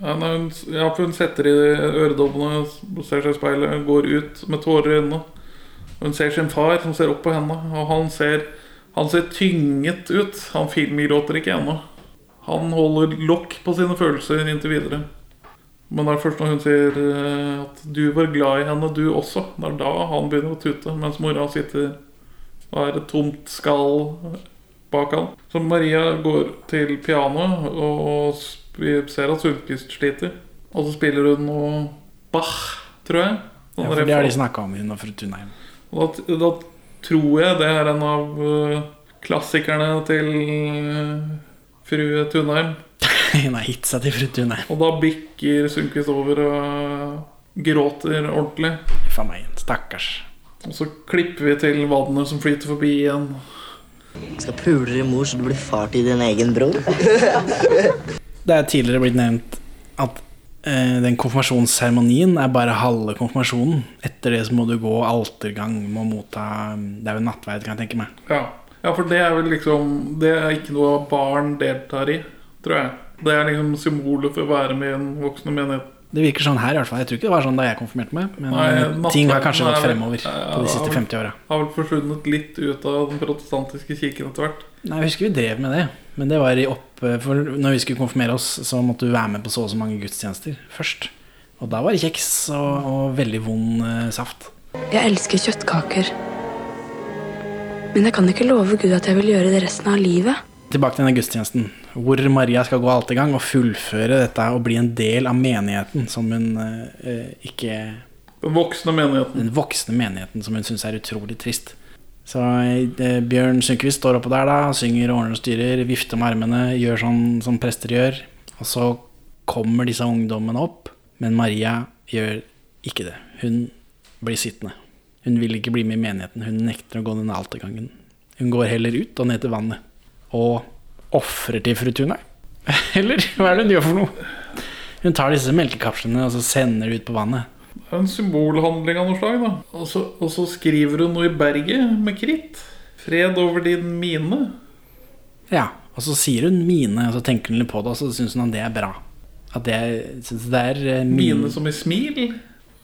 [SPEAKER 2] Ja, hun, ja, for hun setter i øredobbene, ser seg i speilet, går ut med tårer i øynene. Hun ser sin far som ser opp på henne, og han ser, han ser tynget ut. Han filmgråter ikke ennå. Han holder lokk på sine følelser inntil videre. Men det er først når hun sier eh, at du var glad i henne, du også. Det er da han begynner å tute, mens mora sitter og er et tomt skall bak han. Så Maria går til pianoet, og vi ser at Sundquist sliter. Og så spiller hun noe Bach, tror jeg.
[SPEAKER 1] Ja, for det har de snakka om, hun og fru Tunheim.
[SPEAKER 2] Og da, da tror jeg det er en av eh, klassikerne til eh, fru Tunheim. <laughs>
[SPEAKER 1] Hun har gitt seg til fru nei.
[SPEAKER 2] Og da bikker Sundquist over og gråter ordentlig.
[SPEAKER 1] For meg, stakkars.
[SPEAKER 2] Og så klipper vi til vannet som flyter forbi igjen.
[SPEAKER 8] Skal pule din mor så du blir far til din egen bror. <laughs>
[SPEAKER 1] Det er tidligere blitt nevnt at eh, den konfirmasjonsseremonien er bare halve konfirmasjonen. Etter det så må du gå altergang, må motta Det er jo nattverd, kan jeg tenke meg.
[SPEAKER 2] Ja. ja, for det er vel liksom Det er ikke noe barn deltar i, tror jeg. Det er liksom symbolet for å være med i en voksne menighet.
[SPEAKER 1] Det virker sånn her i hvert fall. Jeg tror ikke det var sånn da jeg konfirmerte meg. Men
[SPEAKER 2] Nei,
[SPEAKER 1] eh, ting har kanskje gått
[SPEAKER 2] er-
[SPEAKER 1] fremover på de siste 50 åra.
[SPEAKER 2] Har vel forsvunnet litt ut av den protestantiske kirken etter hvert.
[SPEAKER 1] Nei, jeg husker vi drev med det. Men det var i opp For når vi skulle konfirmere oss, så måtte du være med på så og så mange gudstjenester først. Og da var det kjeks og, og veldig vond eh, saft.
[SPEAKER 4] Jeg elsker kjøttkaker. Men jeg kan ikke love Gud at jeg vil gjøre det resten av livet.
[SPEAKER 1] Tilbake til denne gudstjenesten, hvor Maria skal gå altergang og fullføre dette og bli en del av menigheten som hun eh, ikke
[SPEAKER 2] Den voksne menigheten.
[SPEAKER 1] Den voksne menigheten som hun syns er utrolig trist. Så eh, Bjørn Sundquist står oppå der, da, synger og ordner og styrer, vifter med armene, gjør sånn som prester gjør. Og så kommer disse ungdommene opp, men Maria gjør ikke det. Hun blir sittende. Hun vil ikke bli med i menigheten, hun nekter å gå denne altergangen. Hun går heller ut og ned til vannet. Og ofrer til fru Tune? <laughs> Eller hva er det hun gjør for noe? Hun tar disse melkekapslene og så sender de ut på vannet.
[SPEAKER 2] Det er en symbolhandling av noe slag. da Og så, og så skriver hun noe i berget med kritt. Fred over din mine.
[SPEAKER 1] Ja, og så sier hun mine, og så tenker hun litt på det, og så syns hun at det er bra. At det, synes det er eh, min-
[SPEAKER 2] Mine som i smil.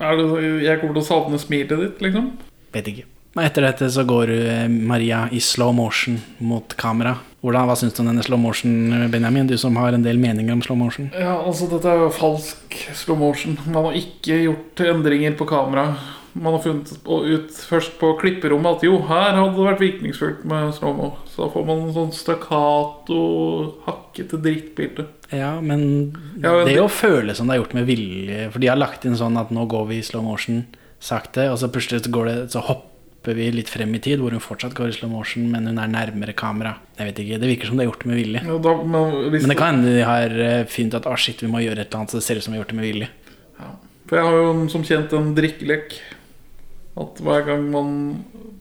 [SPEAKER 2] Er det, jeg kommer til å savne smilet ditt, liksom.
[SPEAKER 1] Vet ikke. Etter dette så går eh, Maria i slow motion mot kamera. Hvordan, Hva syns du om denne slow motion, Benjamin? Du som har en del meninger om slow motion.
[SPEAKER 2] Ja, altså Dette er jo falsk slow motion. Man har ikke gjort endringer på kamera. Man har funnet ut først på klipperommet at jo, her hadde det vært virkningsfullt med slow-mo. Så da får man en sånn stakkato, hakkete drittbilde.
[SPEAKER 1] Ja, men
[SPEAKER 2] Ja, men
[SPEAKER 1] det
[SPEAKER 2] det-
[SPEAKER 1] å føle som det er gjort med vilje For de har lagt inn sånn at nå går vi i slow motion sakte, og så plutselig går det, så hopper vi litt frem i tid, hvor hun fortsatt går i slow motion, men hun er nærmere kamera. Jeg vet ikke, Det virker som det er gjort med vilje.
[SPEAKER 2] Ja, da, men,
[SPEAKER 1] Men det kan hende de har eh, funnet at å shit, vi må gjøre et eller annet så det ser ut som vi har gjort det med vilje.
[SPEAKER 2] For jeg har jo som kjent en drikkelek. At hver gang man,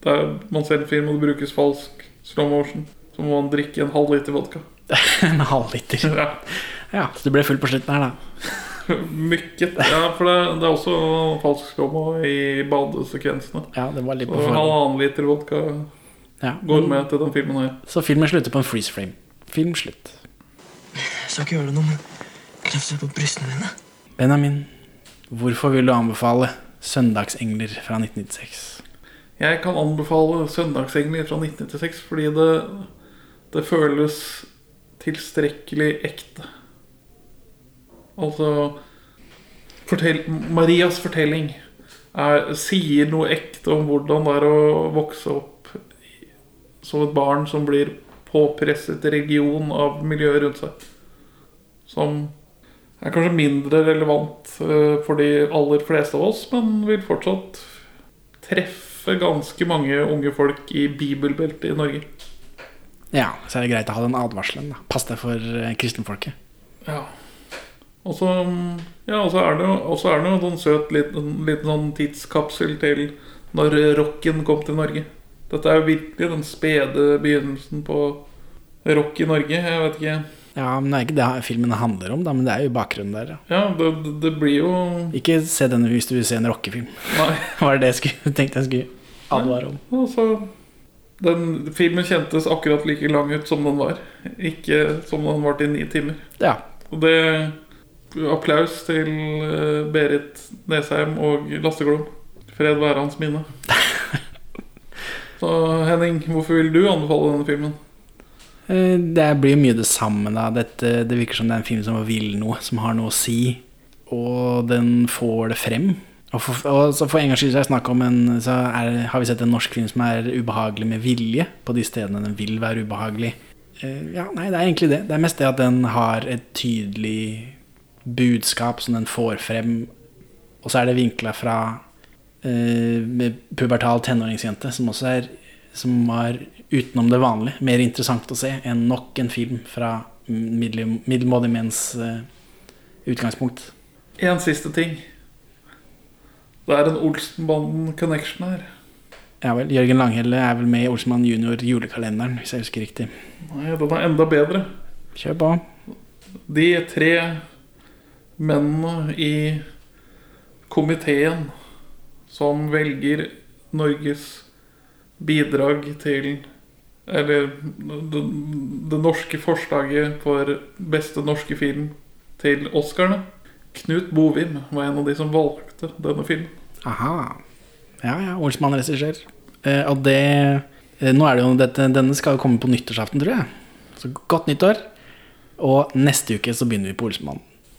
[SPEAKER 2] der man ser en film og det brukes falsk slow motion, så må man drikke en halv liter vodka. <laughs>
[SPEAKER 1] en halvliter.
[SPEAKER 2] Ja.
[SPEAKER 1] Ja, så du ble full på slutten her, da. <laughs>
[SPEAKER 2] Mykket. Ja, for det, det er også falsk slow-mo i badesekvensene.
[SPEAKER 1] Ja, det var litt på
[SPEAKER 2] Så
[SPEAKER 1] forhånd.
[SPEAKER 2] halvannen liter vodka
[SPEAKER 1] Ja.
[SPEAKER 2] går med til den filmen her.
[SPEAKER 1] Så filmen slutter på en freeze frame. Film slutt.
[SPEAKER 9] Jeg skal ikke gjøre det nå, men krefter på brystene dine.
[SPEAKER 1] Benjamin, hvorfor vil du anbefale 'Søndagsengler' fra 1996?
[SPEAKER 2] Jeg kan anbefale 'Søndagsengler' fra 1996 fordi det, det føles tilstrekkelig ekte. Altså fortell, Marias fortelling er, sier noe ekte om hvordan det er å vokse opp som et barn som blir påpresset religion av miljøet rundt seg. Som er kanskje mindre relevant eh, for de aller fleste av oss, men vil fortsatt treffe ganske mange unge folk i bibelbeltet i Norge.
[SPEAKER 1] Ja, så er det greit å ha den advarselen. da Pass deg for eh, kristenfolket.
[SPEAKER 2] Ja. Og så ja, og så er det jo er det jo en sånn søt liten, liten sånn tidskapsel til når rocken kom til Norge. Dette er jo virkelig den spede begynnelsen på rock i Norge. Jeg vet ikke.
[SPEAKER 1] Ja, men Det er ikke det filmen handler om, da, men det er jo bakgrunnen der. Ja.
[SPEAKER 2] Ja, det, det- blir jo
[SPEAKER 1] Ikke se den hvis du vil se en rockefilm.
[SPEAKER 2] Nei. <laughs>
[SPEAKER 1] Var det det jeg skulle, tenkte jeg skulle advare om?
[SPEAKER 2] Altså, den filmen kjentes akkurat like lang ut som den var. Ikke som den var til ni timer.
[SPEAKER 1] Ja.
[SPEAKER 2] Og det Applaus til eh, Berit Nesheim og Lasse Glom. Fred være hans minne. Så Henning, hvorfor vil du anbefale denne filmen?
[SPEAKER 1] Eh, Det blir mye det samme. da Dette, Det virker som det er en film som vil noe, som har noe å si. Og den får det frem. Og for, og så for en gangs skyld en Så er, har vi sett en norsk film som er ubehagelig med vilje, på de stedene den vil være ubehagelig. Eh, Ja, nei, det er egentlig det. Det er mest det at den har et tydelig budskap som den får frem. Og så er det vinkla fra eh, pubertal tenåringsjente, som også er Som var utenom det vanlige. Mer interessant å se enn nok en film fra middel- middelmådige menns eh, utgangspunkt.
[SPEAKER 2] En siste ting. Det er en Olsenbanden-connection her.
[SPEAKER 1] Ja vel, Jørgen Langhelle er vel med i Olsenmann junior julekalenderen, hvis jeg husker riktig.
[SPEAKER 2] Nei, den er enda bedre.
[SPEAKER 1] Kjør på.
[SPEAKER 2] De tre mennene i komiteen som velger Norges bidrag til Eller det, det norske forslaget for beste norske film til Oscarene. Knut Bovim var en av de som valgte denne filmen.
[SPEAKER 1] Aha. Ja, ja, Olsmann-regissør. Eh, og det eh, Nå er det jo dette, Denne skal jo komme på nyttårsaften, tror jeg. Så godt nyttår. Og neste uke så begynner vi på Olsmann.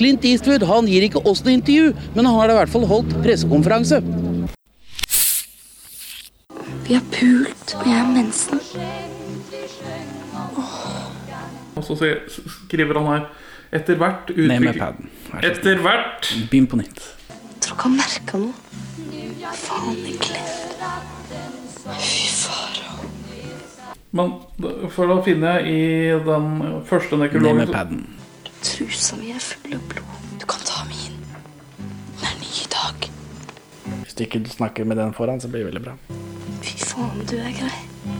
[SPEAKER 10] Clint Eastwood han gir ikke oss noe intervju, men han har i hvert fall holdt pressekonferanse.
[SPEAKER 4] Vi har pult, og jeg har mensen.
[SPEAKER 2] Og så skriver han her Etter hvert
[SPEAKER 1] Ned med paden.
[SPEAKER 2] Etter hvert
[SPEAKER 1] Begynn på nytt.
[SPEAKER 4] Tror ikke han merka noe. Faen, egentlig. Fy fara.
[SPEAKER 2] Men for da finner jeg i den første
[SPEAKER 1] Ned
[SPEAKER 2] nekrologen
[SPEAKER 1] med paden.
[SPEAKER 4] Trusa mi er full av blod. Du kan ta min. Den er ny i dag.
[SPEAKER 1] Hvis du ikke snakker med den foran, så blir det veldig bra.
[SPEAKER 4] Fy faen, du er grei.